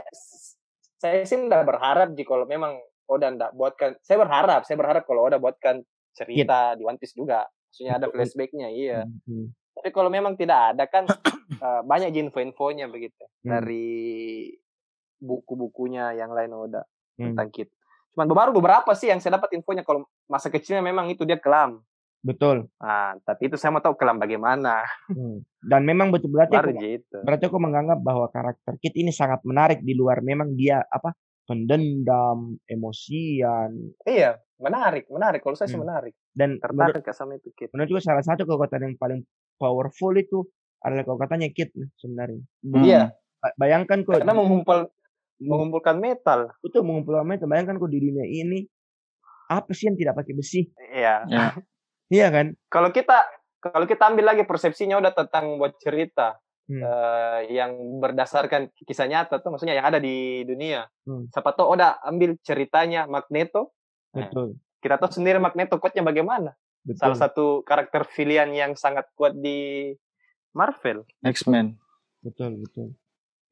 saya sih udah berharap jika kalau memang Oda ndak buatkan saya berharap saya berharap kalau Oda buatkan cerita di One Piece juga maksudnya ada flashbacknya iya Hmm, hmm. tapi kalau memang tidak ada kan eh, banyak info-infonya begitu Hmm. dari buku-bukunya yang lain Oda Hmm. tentang Kid cuman baru beberapa sih yang saya dapat infonya kalau masa kecilnya memang itu dia kelam Betul. ah tapi itu saya mau tahu kelam bagaimana Hmm. Dan memang betul berarti baru aku, gitu berarti aku menganggap bahwa karakter Kit ini sangat menarik di luar memang dia apa pendendam, emosian iya menarik menarik kalau saya sih Hmm. menarik dan tertarik sama itu Kid menurut juga salah satu kekuatan yang paling powerful itu adalah kekuatannya Kit sebenarnya. Hmm. Iya. Ba- Bayangkan kok karena mengumpul mengumpulkan metal itu mengumpulkan metal, bayangkan kok di dunia ini apa sih yang tidak pakai besi? iya Ya. Iya kan? kalau kita kalau kita ambil lagi persepsinya udah tentang buat cerita Hmm. eh, yang berdasarkan kisah nyata tuh maksudnya yang ada di dunia Hmm. siapa tahu udah ambil ceritanya Magneto Betul. kita tahu sendiri Magneto kuatnya bagaimana Betul. salah satu karakter pilihan yang sangat kuat di Marvel X-Men. Betul, betul.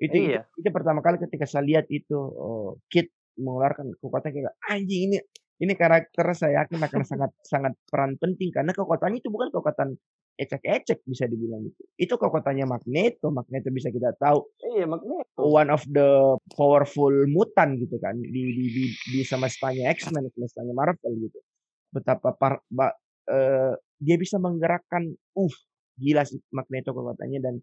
Itu, itu, Iya. itu pertama kali ketika saya lihat itu oh, Kit mengeluarkan kekuatan kayak anjing ini ini karakter saya yakin akan sangat sangat peran penting karena kekuatannya itu bukan kekuatan ecek-ecek bisa dibilang gitu. Itu kekuatannya Magneto, Magneto bisa kita tahu iya Magneto one of the powerful mutant gitu kan di di di, di semestanya X-Men, semestanya Marvel gitu. Betapa par, ba- eh, dia bisa menggerakkan uh gila sih Magneto kekuatannya dan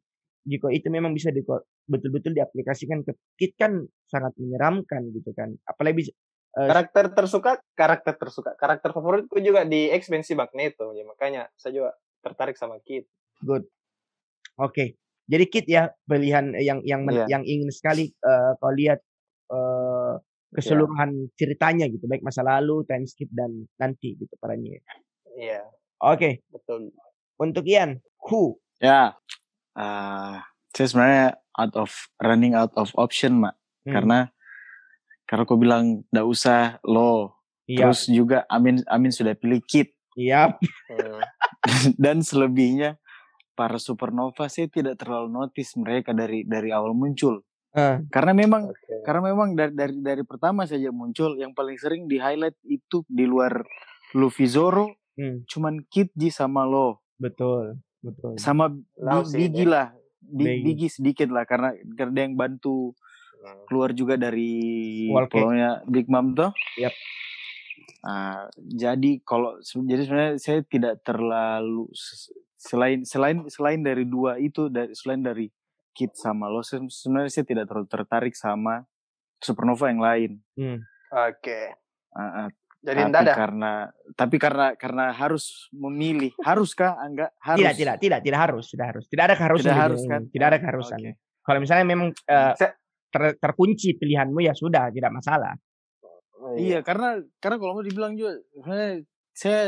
jika itu memang bisa di, betul-betul diaplikasikan ke Kit kan sangat menyeramkan gitu kan. Apalagi bisa eh, karakter tersuka karakter tersuka karakter favoritku juga di X-Men si Magneto ya makanya saya juga tertarik sama Kid good. Oke. Jadi Kit ya pilihan yang yang Iya. yang ingin sekali eh, kau lihat eh, keseluruhan ceritanya gitu, baik masa lalu, time skip dan nanti gitu perannya. iya Oke, betul untuk Ian, who? Ya. ah saya sebenarnya out of running out of option, Mak. Hmm, Karena karena aku bilang ndak usah lo. iya, Terus juga Amin Amin sudah pilih Kit iya, Hmm. dan selebihnya para supernova saya tidak terlalu notice mereka dari dari awal muncul. eh, Karena memang Oke. karena memang dari dari dari pertama saja muncul yang paling sering di highlight itu di luar Luffy Zoro hmm, cuman Kid Ji sama lo betul, betul. sama sih, Biggie lah Bi- Biggie. Biggie sedikit lah karena karena dia yang bantu keluar juga dari Cake. pulaunya Big Mom tuh. Yap. Ah, jadi kalau jadi sebenarnya saya tidak terlalu selain selain selain dari dua itu dari selain dari Kid sama lo se- sebenarnya saya tidak terlalu tertarik sama supernova yang lain. Hmm, oke Ah, ah, jadi tapi enggak ada karena tapi karena karena harus memilih haruskah enggak harus Tidak, tidak, tidak, tidak harus, tidak harus. Tidak ada keharusan. Tidak harus, kan? Tidak ada keharusan. oke. Kalau misalnya memang Saya- ter- terkunci pilihanmu ya sudah, tidak masalah. Iya, karena karena kalau mau dibilang juga sebenarnya saya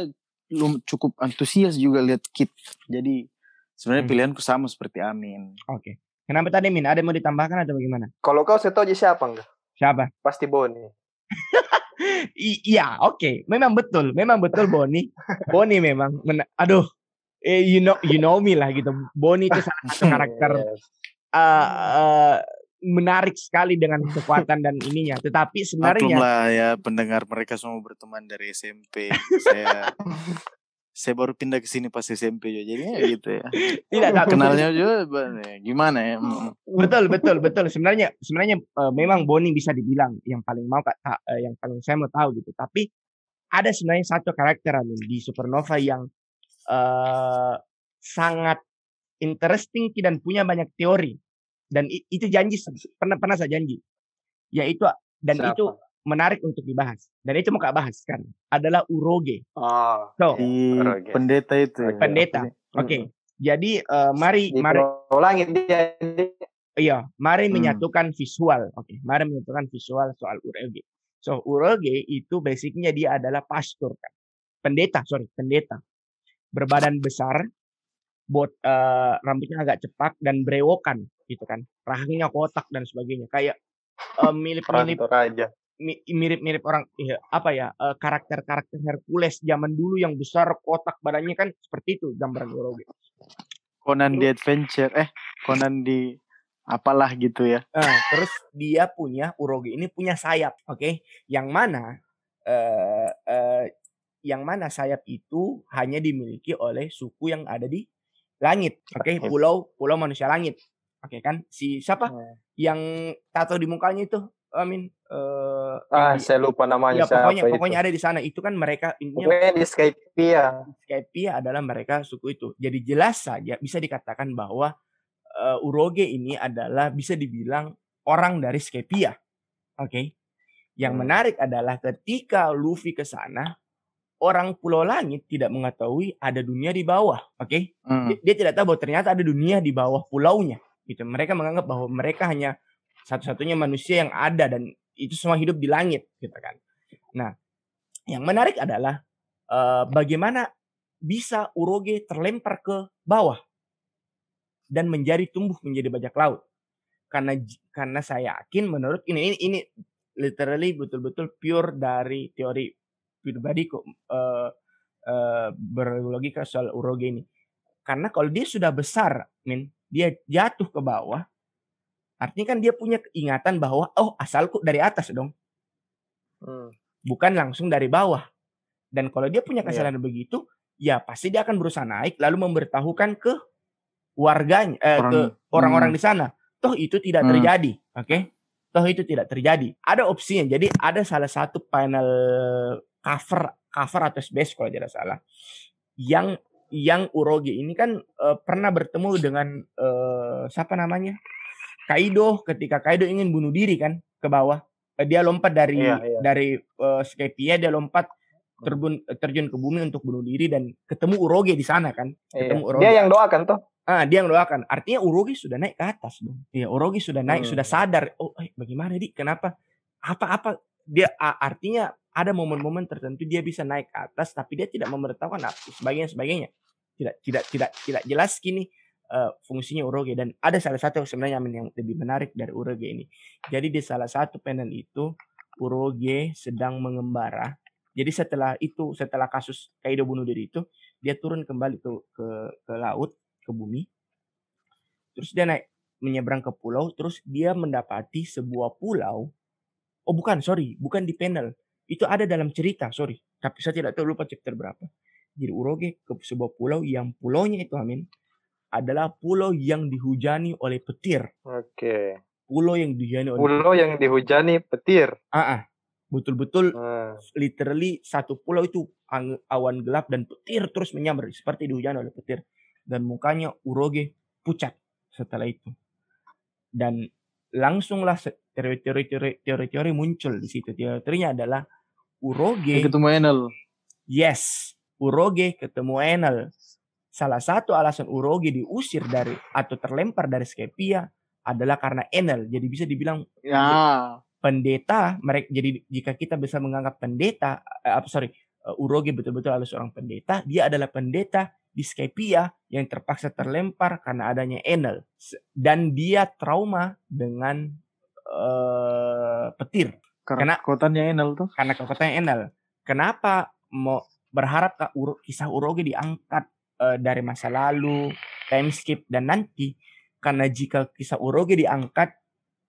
belum cukup antusias juga lihat Kit. Jadi sebenarnya Hmm. pilihanku sama seperti Amin. Oke. Kenapa tadi Min? Ada yang mau ditambahkan atau bagaimana? kalau kau saya tahu aja siapa enggak Siapa? pasti Boni I- iya, oke. Memang betul. Memang betul Boni. Boni memang. Men- Aduh. Eh, you know you know me lah gitu. Boni itu salah satu karakter Yes. eh, eh, menarik sekali dengan kekuatan dan ininya. Tetapi sebenarnya Maklumlah ya pendengar mereka semua berteman dari SMP. saya saya baru pindah ke sini pas SMP juga. Jadi ya gitu ya. Tidak, tak- Kenalnya juga ba- gimana ya? Betul betul betul sebenarnya sebenarnya eh, memang Boni bisa dibilang yang paling mau kak ta- eh, yang paling saya mau tahu gitu tapi ada sebenarnya satu karakter Amin, di Supernova yang eh sangat interesting dan punya banyak teori dan itu janji pernah pernah saya janji yaitu dan Siapa? itu menarik untuk dibahas dan itu mau kak bahas kan adalah Uroge Oh, so Di Oke. pendeta itu. ya. pendeta oke jadi eh, mari di mari Pulau Langit dia. Iya, mari Hmm. menyatukan visual. Oke, mari menyatukan visual soal Uroge. So, Uroge itu basicnya dia adalah pastor kan. Pendeta, sorry, pendeta. Berbadan besar, bot eh, rambutnya agak cepak dan brewokan gitu kan. Rahangnya kotak dan sebagainya. Kayak eh, mirip-mirip Perantau Raja. mi- mirip-mirip orang iya, apa ya eh, karakter-karakter Hercules zaman dulu yang besar kotak badannya kan seperti itu gambaran Uroge. Conan di Adventure. Eh, Conan di apalah gitu ya. Nah, terus dia punya Uroge ini punya sayap, oke? Yang mana eh eh, yang mana sayap itu hanya dimiliki oleh suku yang ada di langit, oke? Langit. Pulau Pulau Manusia Langit. Oke kan? Si siapa Hmm. yang tato di mukanya itu? Amin. Eh Ah, yang di- saya lupa namanya ya pokoknya siapa pokoknya itu. ada di sana. Itu kan mereka intinya Pokoknya di Skypia. Skypia adalah mereka suku itu. Jadi jelas saja bisa dikatakan bahwa eh, Uroge ini adalah bisa dibilang orang dari Skypia. Oke. Yang Hmm. menarik adalah ketika Luffy ke sana, orang Pulau Langit tidak mengetahui ada dunia di bawah. Oke. Hmm. Dia, dia tidak tahu bahwa ternyata ada dunia di bawah pulaunya. Gitu. Mereka menganggap bahwa mereka hanya satu-satunya manusia yang ada dan itu semua hidup di langit, gitu kan. Nah, yang menarik adalah eh, bagaimana bisa Uroge terlempar ke bawah dan menjadi tumbuh menjadi bajak laut. Karena karena saya yakin menurut ini ini, ini literally betul-betul pure dari teori pribadi kok eh, eh, berlogika soal Uroge ini. Karena kalau dia sudah besar, min, dia jatuh ke bawah, artinya kan dia punya keingatan bahwa oh asalku dari atas dong, Hmm. bukan langsung dari bawah. Dan kalau dia punya Iya. kesadaran begitu, ya pasti dia akan berusaha naik lalu memberitahukan ke warganya, eh, Orang- ke orang-orang hmm. di sana. Toh itu tidak Hmm. terjadi, oke? Toh itu tidak terjadi. Ada opsinya. Jadi ada salah satu panel cover cover atau space kalau tidak salah. Yang yang Uroge ini kan eh, pernah bertemu dengan eh, siapa namanya? Kaido. Ketika Kaido ingin bunuh diri kan ke bawah. Eh, dia lompat dari Iya, iya. dari eh, Skypia dia lompat terjun terjun ke bumi untuk bunuh diri dan ketemu Uroge di sana kan. Iya. ketemu Uroge Dia yang doakan tuh. ah dia yang doakan. Artinya Uroge sudah naik ke atas dong. Iya Uroge sudah naik Hmm. sudah sadar. Oh eh, bagaimana di kenapa? Apa-apa? Dia a- artinya ada momen-momen tertentu dia bisa naik ke atas tapi dia tidak memberitahukan apa sebagainya sebagainya. Tidak tidak tidak tidak jelas kini eh, fungsinya Uroge. Dan ada salah satu sebenarnya yang lebih menarik dari Uroge ini. Jadi di salah satu panel itu Uroge sedang mengembara. Jadi setelah itu setelah kasus Kaido bunuh diri itu dia turun kembali ke ke, ke laut ke bumi. Terus dia naik menyeberang ke pulau. Terus dia mendapati sebuah pulau. Oh bukan sorry bukan di panel itu ada dalam cerita sorry. Tapi saya tidak tahu lupa chapter berapa. Jadi Uroge ke sebuah pulau yang pulaunya itu Amin adalah pulau yang dihujani oleh petir. Oke. pulau yang dihujani oleh Pulau yang dihujani petir. Ah, betul-betul Hmm. literally satu pulau itu awan gelap dan petir terus menyambar seperti dihujani oleh petir. Dan mukanya Uroge pucat setelah itu. Dan langsunglah teori-teori teori- teori-teori muncul di situ. Teorinya adalah Uroge. Ketemu Enel. yes Uroge ketemu Enel. Salah satu alasan Uroge diusir dari atau terlempar dari Skypia adalah karena Enel. Jadi bisa dibilang Ya. pendeta mereka jadi jika kita bisa menganggap pendeta eh, apa sorry eh, Uroge betul-betul adalah seorang pendeta dia adalah pendeta di Skypia yang terpaksa terlempar karena adanya Enel. Dan dia trauma dengan eh, petir Karena kotanya Enel tuh. karena kekuatannya Enel kenapa mau berharap Kak Uro- kisah Uroge diangkat eh, dari masa lalu time skip dan nanti karena jika kisah Uroge diangkat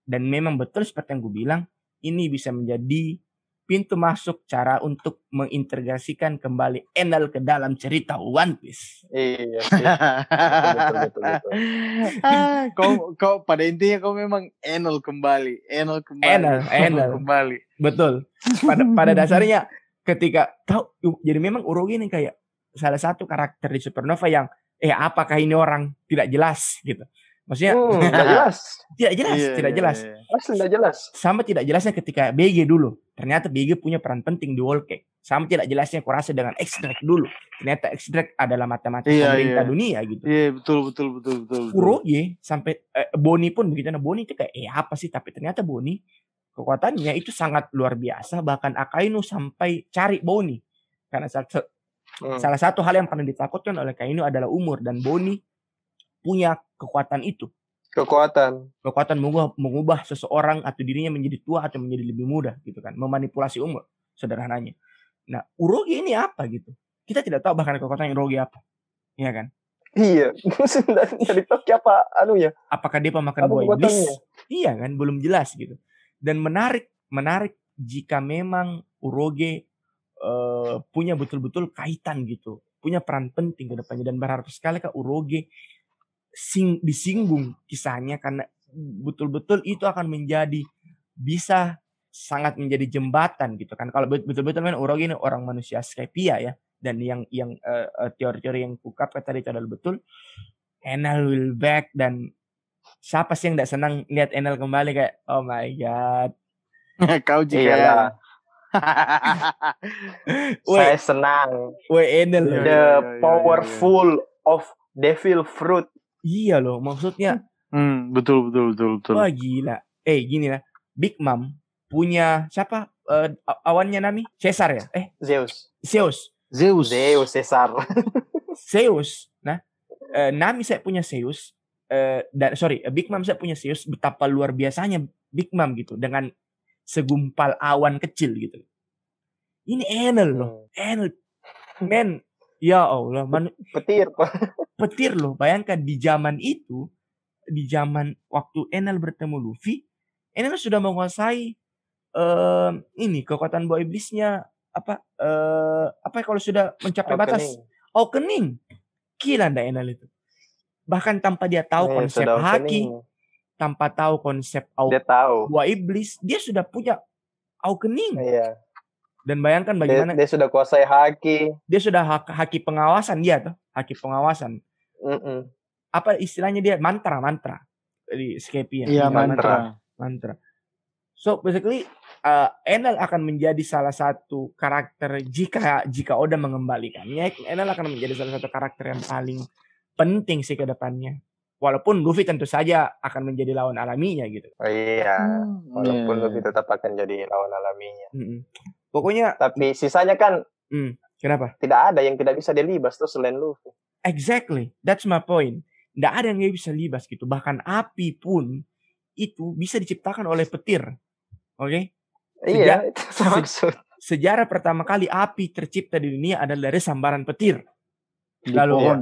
dan memang betul seperti yang gue bilang ini bisa menjadi pintu masuk cara untuk mengintegrasikan kembali Enel ke dalam cerita One Piece. Iya sih. betul, betul, betul. Ah, kau kau pada intinya kau memang Enel kembali, Enel kembali, Enel, Enel. kembali. Betul. Pada pada dasarnya ketika tahu jadi memang Uroge ini kayak salah satu karakter di Supernova yang eh apakah ini orang tidak jelas gitu. Maksudnya Hmm, nggak jelas. tidak jelas, Iya, tidak iya, jelas. iya. Asli nggak jelas. Sama tidak jelasnya ketika BG dulu. Ternyata BG punya peran penting di Wall Cake. Sama tidak jelasnya aku rasa dengan X-Drake dulu. Ternyata X-Drake adalah mata-mata Iya, pemerintah iya. dunia gitu. Iya betul betul betul betul. betul. Uroge sampai eh, Boni pun begitu nah Boni itu kayak eh apa sih tapi ternyata Boni kekuatannya itu sangat luar biasa bahkan Akainu sampai cari Boni karena salah, Hmm. salah satu hal yang paling ditakutkan oleh Akainu adalah umur dan Boni punya kekuatan itu. Kekuatan. kekuatan mengubah, mengubah seseorang atau dirinya menjadi tua atau menjadi lebih muda gitu kan. Memanipulasi umur sederhananya. Nah Uroge ini apa gitu? Kita tidak tahu bahkan kekuatan Uroge apa. Ya kan? Iya. dari, dari Toki apa anu ya? apakah dia pemakan buah iblis? iya kan? Belum jelas gitu. Dan menarik menarik jika memang Uroge eh, punya betul-betul kaitan gitu. Punya peran penting ke depannya. Dan berharap sekali kak Uroge sing, disinggung kisahnya karena betul-betul itu akan menjadi bisa sangat menjadi jembatan gitu kan kalau bet- betul-betul kan Uroge ini orang manusia Skypia ya dan yang yang eh, eh, teori-teori yang kukap tadi itu adalah betul Enel will back dan siapa sih yang tidak senang lihat Enel kembali kayak oh my god kau Iyalah. Woi, Saya senang. woi Enel Iya. The iya, iya, powerful of devil fruit. Iya loh, maksudnya hmm, betul betul betul betul. wah gila. Eh gini lah, Big Mom punya siapa? Eh, a- awannya Nami? Caesar ya? Eh, Zeus. Zeus. Zeus. Zeus Caesar. Zeus. Nah, eh, Nami saya punya Zeus. Eh, dan sorry, Big Mom saya punya Zeus. Betapa luar biasanya Big Mom gitu dengan segumpal awan kecil gitu. Ini Enel loh, Hmm. Enel. Men, ya Allah, man- Petir. Pak. petir loh. Bayangkan di zaman itu, di zaman waktu Enel bertemu Luffy, Enel sudah menguasai eh ini kekuatan buah iblisnya apa eh apa kalau sudah mencapai batas Awakening. awakening. Gila ndak Enel itu. Bahkan tanpa dia tahu konsep haki, tanpa tahu konsep au- Dia tahu. buah iblis, dia sudah punya awakening. Iya. Dan bayangkan Dia, bagaimana dia sudah kuasai haki. dia sudah hak- haki pengawasan dia tuh, haki pengawasan. Mm-mm. Apa istilahnya dia mantra mantra di Skypia. Iya mantra. mantra. mantra. So basically uh, Enel akan menjadi salah satu karakter jika jika Oda mengembalikannya Enel akan menjadi salah satu karakter yang paling penting sih ke depannya. Walaupun Luffy tentu saja akan menjadi lawan alaminya gitu. Oh, iya. Hmm, Walaupun iya. lebih tetap akan jadi lawan alaminya. Mm-mm. Pokoknya Tapi sisanya kan kenapa? tidak ada yang tidak bisa dilibas tuh selain Luffy. Exactly, that's my point. Nggak ada yang bisa libas gitu. Bahkan api pun itu bisa diciptakan oleh petir. Oke? Iya, itu maksud. Sejarah pertama kali api tercipta di dunia adalah dari sambaran petir. Di Lalu- pohon.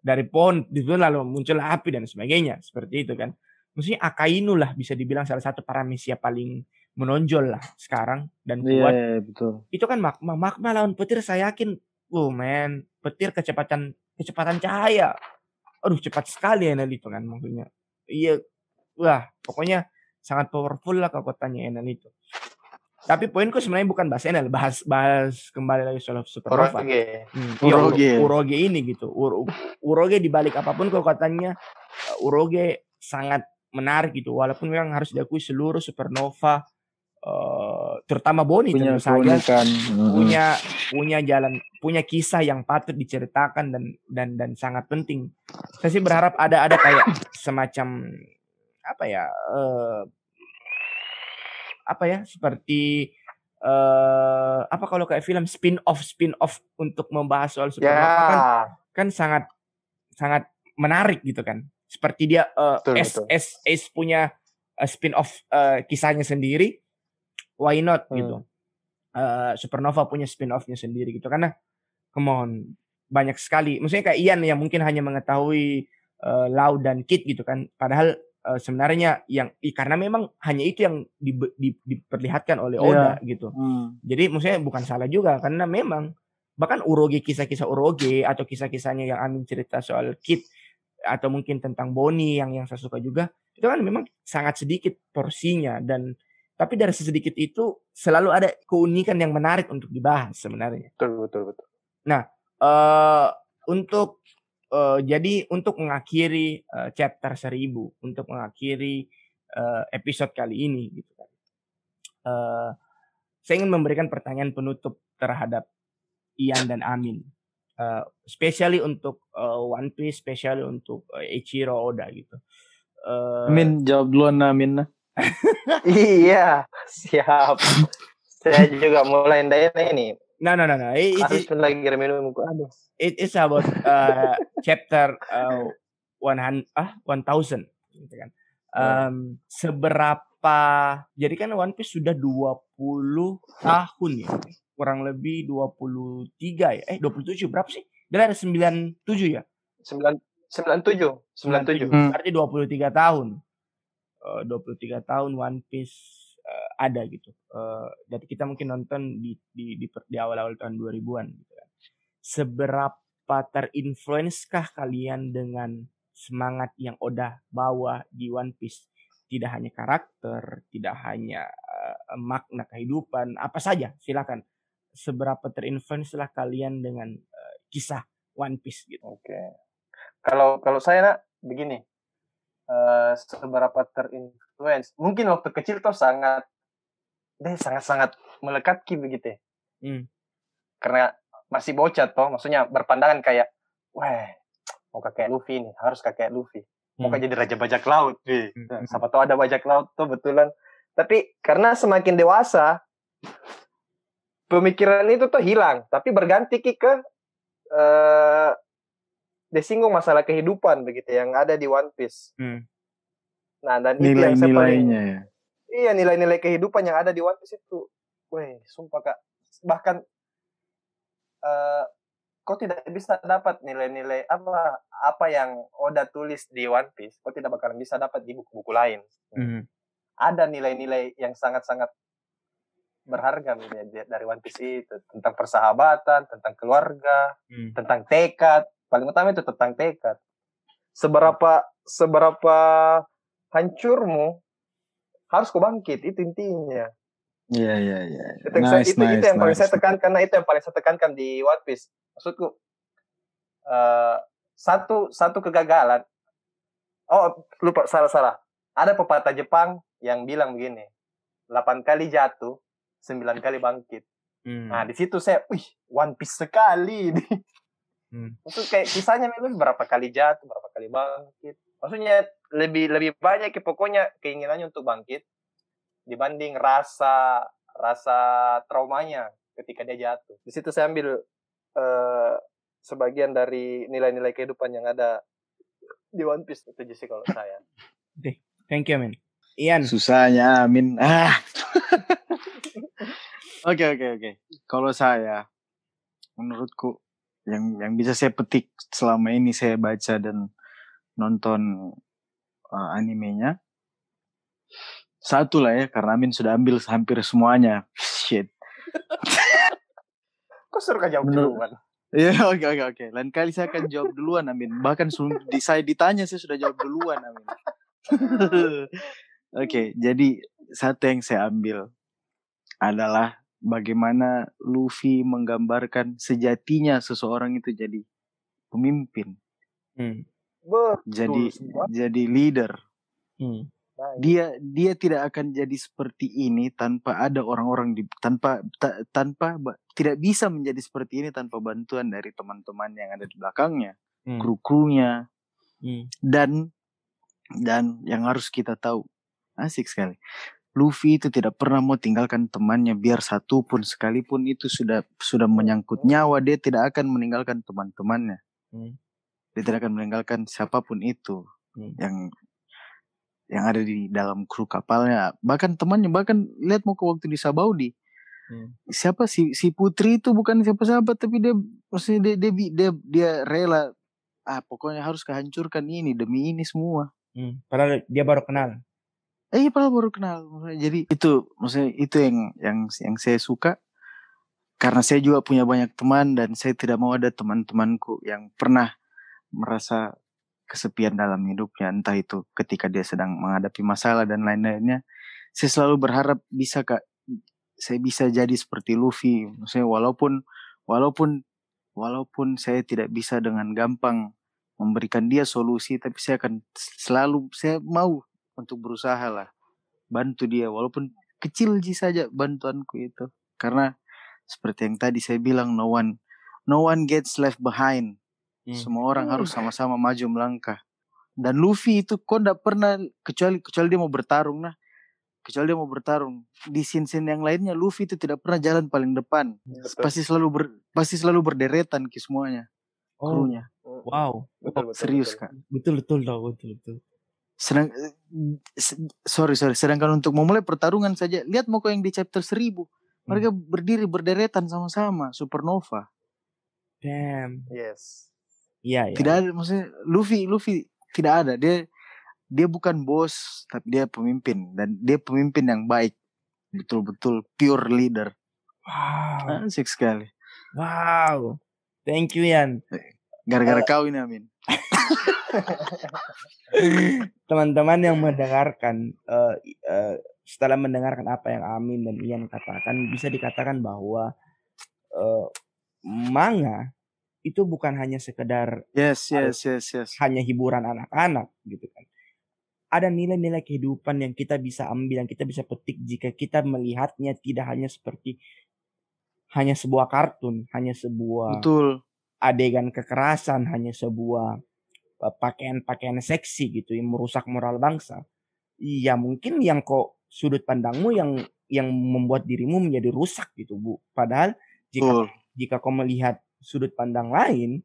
dari pohon itu lalu muncul api dan sebagainya seperti itu kan maksudnya Akainu lah bisa dibilang salah satu paramesia paling menonjol lah sekarang dan Iya kuat iya, betul. itu kan magma magma lawan petir saya yakin oh man petir kecepatan kecepatan cahaya aduh cepat sekali Enel itu kan maksudnya iya wah pokoknya sangat powerful lah kekuatannya Enel itu tapi poinku sebenarnya bukan bahas Enel bahas bahas kembali lagi soal Supernova Oroge. Hmm, Uro- Uroge. Uroge ini gitu. Ur- Uroge dibalik apa pun kekuatannya, Uroge sangat menarik gitu. Walaupun memang harus diakui seluruh supernova, uh, terutama Boni Punya tentu saja. Mm-mm. punya punya jalan, punya kisah yang patut diceritakan dan dan dan sangat penting. Saya sih berharap ada ada kayak semacam apa ya, eh, apa ya seperti eh apa kalau kayak film spin off spin off untuk membahas soal supernova kan Ya, kan sangat sangat menarik gitu kan. Seperti dia eh, Betul, S, betul. S S punya eh, spin off eh, kisahnya sendiri, why not Hmm. gitu. Eh, Supernova punya spin offnya sendiri gitu karena come on banyak sekali. Maksudnya kayak Ian yang mungkin hanya mengetahui eh, Lau dan Kit gitu kan. Padahal eh, sebenarnya yang i- karena memang hanya itu yang di- di- diperlihatkan oleh Iya. Oda gitu. Hmm. Jadi maksudnya bukan salah juga karena memang bahkan Uroge kisah-kisah Uroge atau kisah-kisahnya yang Amin cerita soal Kid atau mungkin tentang Boni yang yang saya suka juga itu kan memang sangat sedikit porsinya dan tapi dari sedikit itu selalu ada keunikan yang menarik untuk dibahas sebenarnya. Betul, betul, betul. eh untuk eh, jadi untuk mengakhiri eh, chapter 1000, untuk mengakhiri eh, episode kali ini gitu kan. Eh, saya ingin memberikan pertanyaan penutup terhadap Ian dan Amin. Eh, especially untuk eh, One Piece, especially untuk eh, Eiichiro Oda gitu. Eh, Min jawab duluan nah Min. iya, siap. Saya juga mulai ndayana ini. no, no, no, no. It, Harus it, lagi minum Aduh. it is about uh, chapter uh, 100 ah 1000 gitu kan. Um, seberapa jadi kan One Piece sudah 20 tahun ya. Kurang lebih 23 ya. Eh 27 berapa sih? Dia ada 97 ya. Sembilan sembilan tujuh, sembilan tujuh. Hmm. Berarti 23 tahun. Eh, 23 tahun One Piece eh, ada gitu. Eh, jadi kita mungkin nonton di di di, di awal-awal tahun 2000-an gitu kan. Seberapa terinfluenskah kalian dengan semangat yang Oda bawa di One Piece? Tidak hanya karakter, tidak hanya eh, makna kehidupan, apa saja, silakan. Seberapa terinfluence lah kalian dengan eh, kisah One Piece gitu. Oke. Kalau kalau saya nak begini. Eh seberapa terinfluence? Mungkin waktu kecil tuh sangat deh sangat-sangat melekat ki begitu. ya. Hmm. Karena masih bocah toh, maksudnya berpandangan kayak, wah, mau kayak Luffy nih, harus kayak Luffy. Mau Hmm. jadi raja bajak laut, Wi. Hmm. Nah, siapa tahu ada bajak laut tuh betulan. Tapi karena semakin dewasa, pemikiran itu tuh hilang, tapi berganti ki ke eh disinggung masalah kehidupan begitu yang ada di One Piece. Hmm. Nah, dan itu yang saya paling Nilai-nilainya ya. iya nilai-nilai kehidupan yang ada di One Piece itu. Weh, sumpah Kak. Bahkan eh kau tidak bisa dapat nilai-nilai apa apa yang Oda tulis di One Piece, kau tidak bakalan bisa dapat di buku-buku lain. Hmm. Ada nilai-nilai yang sangat-sangat berharga dari dari One Piece itu tentang persahabatan, tentang keluarga, Hmm. tentang tekad. Paling utama itu tentang tekad. Seberapa seberapa hancurmu harus kau bangkit itu intinya. Iya iya iya. Itu, yang saya- Nice itu, itu nice yang paling nice. saya tekankan karena itu yang paling saya tekankan di One Piece. Maksudku eh satu satu kegagalan. Oh lupa salah salah. Ada pepatah Jepang yang bilang begini, 8 kali jatuh, 9 kali bangkit. Hmm. Nah di situ saya, wih One Piece sekali ini. Hmm. Maksud kayak kisahnya memang berapa kali jatuh, berapa kali bangkit. Maksudnya lebih lebih banyak ya, pokoknya keinginannya untuk bangkit dibanding rasa rasa traumanya ketika dia jatuh. Di situ saya ambil eh, sebagian dari nilai-nilai kehidupan yang ada di One Piece itu sih kalau saya. Thank you, man. Ian. Susahnya Amin. Ah. Oke oke oke. Kalau saya menurutku yang yang bisa saya petik selama ini saya baca dan nonton uh, animenya satu lah ya karena Amin sudah ambil hampir semuanya. Shit. Kok suruh jawab Menurut- duluan? Iya oke oke oke. Lain kali saya akan jawab duluan Amin. Bahkan sebelum di, saya ditanya saya sudah jawab duluan Amin. oke, jadi satu yang saya ambil adalah bagaimana Luffy menggambarkan sejatinya seseorang itu jadi pemimpin, Hmm. Betul jadi semua. jadi leader. Hmm. Baik. Dia dia tidak akan jadi seperti ini tanpa ada orang-orang di tanpa ta- tanpa ba- tidak bisa menjadi seperti ini tanpa bantuan dari teman-teman yang ada di belakangnya, Hmm. kru-krunya Hmm. dan dan yang harus kita tahu asik sekali. Luffy itu tidak pernah mau tinggalkan temannya biar satu pun sekalipun itu sudah sudah menyangkut nyawa dia tidak akan meninggalkan teman-temannya. Hmm. Dia tidak akan meninggalkan siapa pun itu Hmm. yang yang ada di dalam kru kapalnya. Bahkan temannya bahkan lihat mau ke waktu di Sabaudi. Hmm. Siapa si si Putri itu bukan siapa-siapa tapi dia maksudnya dia dia, dia, dia rela ah pokoknya harus kehancurkan ini demi ini semua. Hmm, padahal dia baru kenal. Eh, iya, baru kenal. Jadi itu maksudnya itu yang yang yang saya suka. Karena saya juga punya banyak teman dan saya tidak mau ada teman-temanku yang pernah merasa kesepian dalam hidupnya. Entah itu ketika dia sedang menghadapi masalah dan lain-lainnya. Saya selalu berharap bisa kak. Saya bisa jadi seperti Luffy. Maksudnya walaupun walaupun walaupun saya tidak bisa dengan gampang memberikan dia solusi tapi saya akan selalu saya mau untuk berusaha lah bantu dia walaupun kecil sih saja bantuanku itu karena seperti yang tadi saya bilang no one no one gets left behind Hmm. semua orang harus sama-sama maju melangkah dan Luffy itu kok ndak pernah kecuali kecuali dia mau bertarung nah kecuali dia mau bertarung di scene-scene yang lainnya Luffy itu tidak pernah jalan paling depan Betul. pasti selalu ber, pasti selalu berderetan ki semuanya Oh, krunya wow. Betul, betul, serius betul. kak Betul betul tau, betul betul. Sedang eh, sorry sorry sedangkan untuk memulai pertarungan saja lihat mau yang di chapter 1000 mereka berdiri berderetan sama-sama supernova Damn. Yes. Iya, iya. tidak ada maksudnya Luffy Luffy tidak ada dia dia bukan bos tapi dia pemimpin dan dia pemimpin yang baik betul-betul pure leader Wow. asik sekali Wow. Thank you Yan. gara-gara kau ini Amin Teman-teman yang mendengarkan eh, eh, setelah mendengarkan apa yang Amin dan Ian katakan bisa dikatakan bahwa eh, manga itu bukan hanya sekedar yes yes yes yes. hanya hiburan anak-anak gitu kan. Ada nilai-nilai kehidupan yang kita bisa ambil, yang kita bisa petik jika kita melihatnya tidak hanya seperti hanya sebuah kartun, hanya sebuah betul. adegan kekerasan, hanya sebuah pakaian-pakaian seksi gitu yang merusak moral bangsa. Ya mungkin yang kok sudut pandangmu yang yang membuat dirimu menjadi rusak gitu, Bu. Padahal jika betul jika kau melihat sudut pandang lain,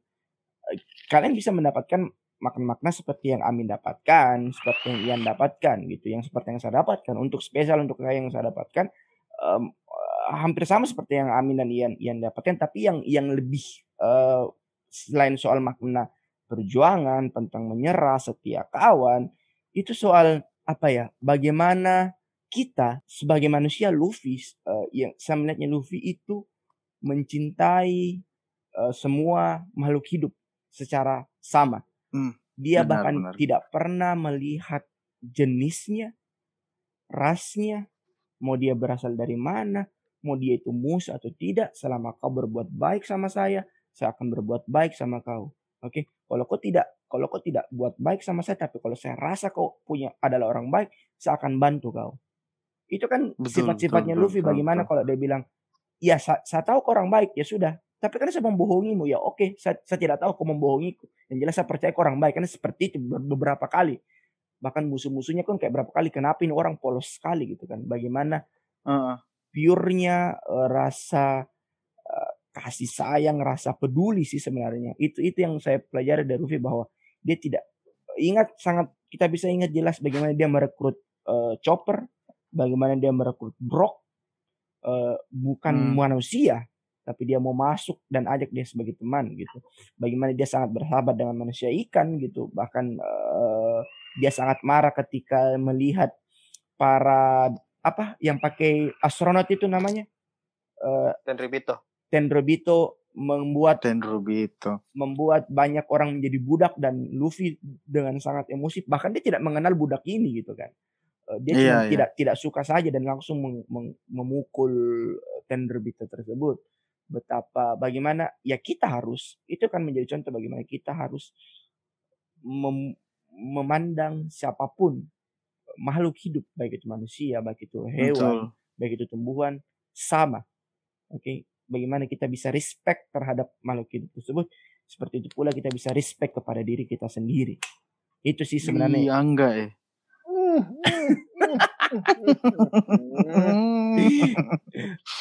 eh, kalian bisa mendapatkan makna-makna seperti yang Amin dapatkan, seperti yang Ian dapatkan gitu, yang seperti yang saya dapatkan. Untuk spesial untuk saya yang saya dapatkan eh, hampir sama seperti yang Amin dan Ian Ian dapatkan, tapi yang yang lebih eh, selain soal makna perjuangan tentang menyerah, setia kawan, itu soal apa ya? Bagaimana kita sebagai manusia Luffy eh, yang saya melihatnya Luffy itu mencintai eh, semua makhluk hidup secara sama. Hmm, Dia benar, bahkan benar. tidak pernah melihat jenisnya, rasnya, mau dia berasal dari mana, mau dia itu musuh atau tidak, selama kau berbuat baik sama saya, saya akan berbuat baik sama kau. Oke, kalau kau tidak, kalau kau tidak buat baik sama saya, tapi kalau saya rasa kau punya adalah orang baik, saya akan bantu kau. Itu kan sifat-sifatnya Luffy. betul, Bagaimana betul. kalau dia bilang, ya saya, saya tahu kau orang baik, ya sudah. Tapi kan saya membohongimu, ya oke, saya, saya tidak tahu kau membohongiku. Yang jelas saya percaya kau orang baik, karena seperti itu ber- beberapa kali. Bahkan musuh-musuhnya kan kayak berapa kali, kenapa ini orang polos sekali gitu kan. Bagaimana Heeh. purenya eh, rasa kasih sayang, rasa peduli sih sebenarnya. Itu itu yang saya pelajari dari Luffy bahwa dia tidak ingat sangat kita bisa ingat jelas bagaimana dia merekrut eh, Chopper, bagaimana dia merekrut Brock eh, bukan Hmm. manusia tapi dia mau masuk dan ajak dia sebagai teman gitu. Bagaimana dia sangat bersahabat dengan manusia ikan gitu. Bahkan eh, dia sangat marah ketika melihat para apa yang pakai astronot itu namanya eh Dan Ribito. Tenryubito membuat Dan Rubito. membuat banyak orang menjadi budak dan Luffy dengan sangat emosi bahkan dia tidak mengenal budak ini gitu kan Eh, dia cuma iya. tidak tidak suka saja dan langsung meng- meng- memukul eh, Tenryubito tersebut betapa bagaimana ya kita harus itu kan menjadi contoh bagaimana kita harus mem- memandang siapa pun makhluk hidup baik itu manusia baik itu hewan Betul. baik itu tumbuhan sama. Oke, bagaimana kita bisa respect terhadap makhluk hidup tersebut? Seperti itu pula kita bisa respect kepada diri kita sendiri. Itu sih sebenarnya. Iya enggak ya.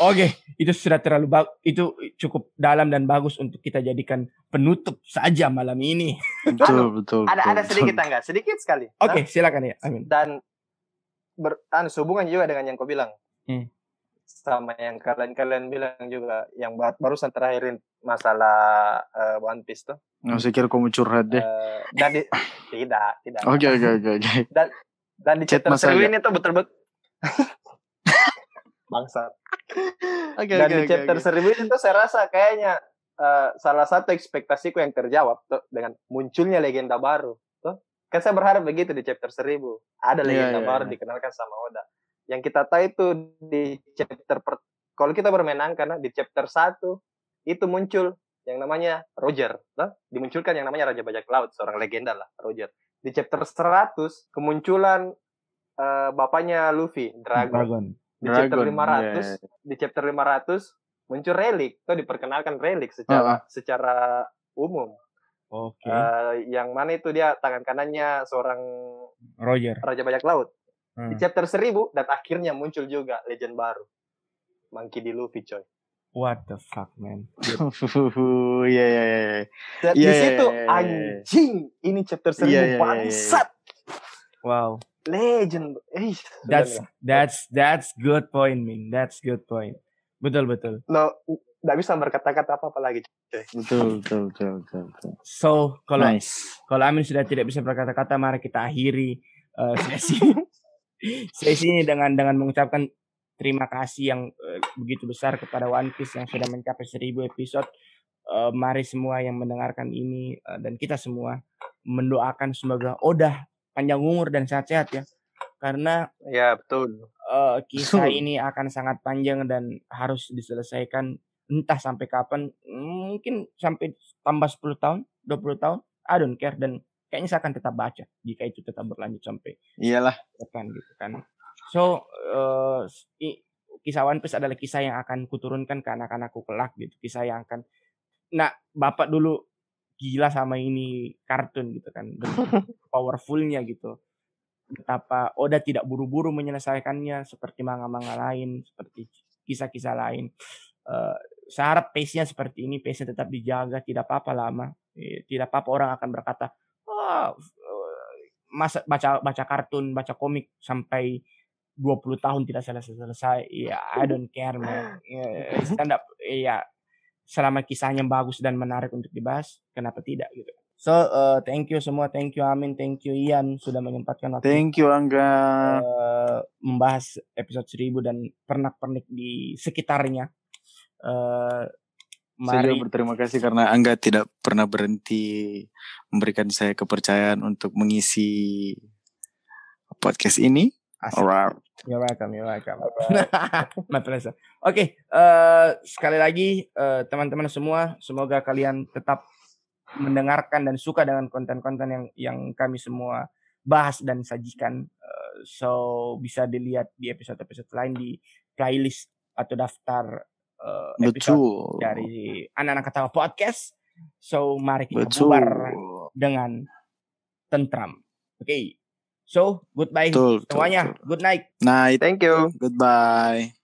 Oke, itu sudah terlalu bagus. Itu cukup dalam dan bagus untuk kita jadikan penutup saja malam ini. betul betul. Ada betul, ada betul. sedikit enggak? Sedikit sekali. Oke, Hah? silakan ya. Amin. Dan ber, anu, sehubungan juga dengan yang kau bilang. Hmm. Sama yang kalian-kalian bilang juga yang bar- barusan terakhirin masalah eh, One Piece tuh. Nggak usah kira kamu curhat deh. Eh, dan di, tidak, tidak. Oke oke oke oke. Dan di Chat chapter Mas seribu Aga. ini tuh betul-betul bangsa. Oke Dan di chapter seribu ini tuh saya rasa kayaknya eh, salah satu ekspektasiku yang terjawab tuh dengan munculnya legenda baru. Tuh. Kan saya berharap begitu di chapter seribu Ada Iya, legenda iya, baru iya. dikenalkan sama Oda. Yang kita tahu itu di chapter per, kalau kita bermain karena di chapter 1 itu muncul yang namanya Roger. Tuh. Dimunculkan yang namanya Raja Bajak Laut, seorang legenda lah, Roger. Di chapter 100 kemunculan eh, bapaknya Luffy, Dragon. Dragon. Di chapter Dragon, 500 iya. di chapter 500 muncul relik itu diperkenalkan relik secara secara umum Oke. Eh, yang mana itu dia tangan kanannya seorang Roger. raja bajak laut Hmm. di chapter 1000 dan akhirnya muncul juga legend baru Monkey D. Luffy coy What the fuck, man? Iya iya iya. Iya, di situ iya, iya, iya. anjing ini chapter 1000 Iya, iya, iya, iya. bangsat Wow. legend eh That's that's that's good point, Min. That's good point. Betul betul. no nggak bisa berkata-kata apa apa lagi coy Betul betul betul betul. betul. So kalau Nice. kalau Amin sudah tidak bisa berkata-kata, mari kita akhiri eh, sesi sesi ini dengan dengan mengucapkan terima kasih yang eh, begitu besar kepada One Piece yang sudah mencapai 1000 episode. Eh, mari semua yang mendengarkan ini eh, dan kita semua mendoakan semoga Oda panjang umur dan sehat-sehat ya. Karena ya betul eh, kisah ini akan sangat panjang dan harus diselesaikan entah sampai kapan mungkin sampai tambah 10 tahun 20 tahun I don't care dan kayaknya saya akan tetap baca jika itu tetap berlanjut sampai Iyalah. depan gitu kan. So i- kisah One Piece adalah kisah yang akan kuturunkan ke anak-anakku kelak gitu. Kisah yang akan nah bapak dulu gila sama ini kartun gitu kan. Powerfulnya gitu. Betapa Oda tidak buru-buru menyelesaikannya seperti manga-manga lain seperti kisah-kisah lain. Eh, saya harap pace-nya seperti ini pace-nya tetap dijaga tidak apa-apa lama. Eh, tidak apa-apa orang akan berkata wah eh, masa baca baca kartun baca komik sampai 20 tahun tidak selesai-selesai ya I don't care man. Ya, stand up ya selama kisahnya bagus dan menarik untuk dibahas kenapa tidak gitu. So eh, thank you semua. Thank you Amin. Thank you Ian sudah menyempatkan waktu. Thank you Angga. eh, membahas episode 1000 dan pernak-pernik di sekitarnya. Saya mari juga berterima kasih karena Angga tidak pernah berhenti memberikan saya kepercayaan untuk mengisi podcast ini. asik. Alright. You're welcome, you're welcome. My pleasure. Oke, eh, sekali lagi eh, teman-teman semua, semoga kalian tetap mendengarkan dan suka dengan konten-konten yang yang kami semua bahas dan sajikan. Eh, so bisa dilihat di episode-episode lain di playlist atau daftar eh, episode Betul. dari anak-anak ketawa podcast. So mari kita Betul. bubar dengan tentram. Oke. So goodbye Betul. betul, semuanya. betul. Good night. Night. thank you Goodbye.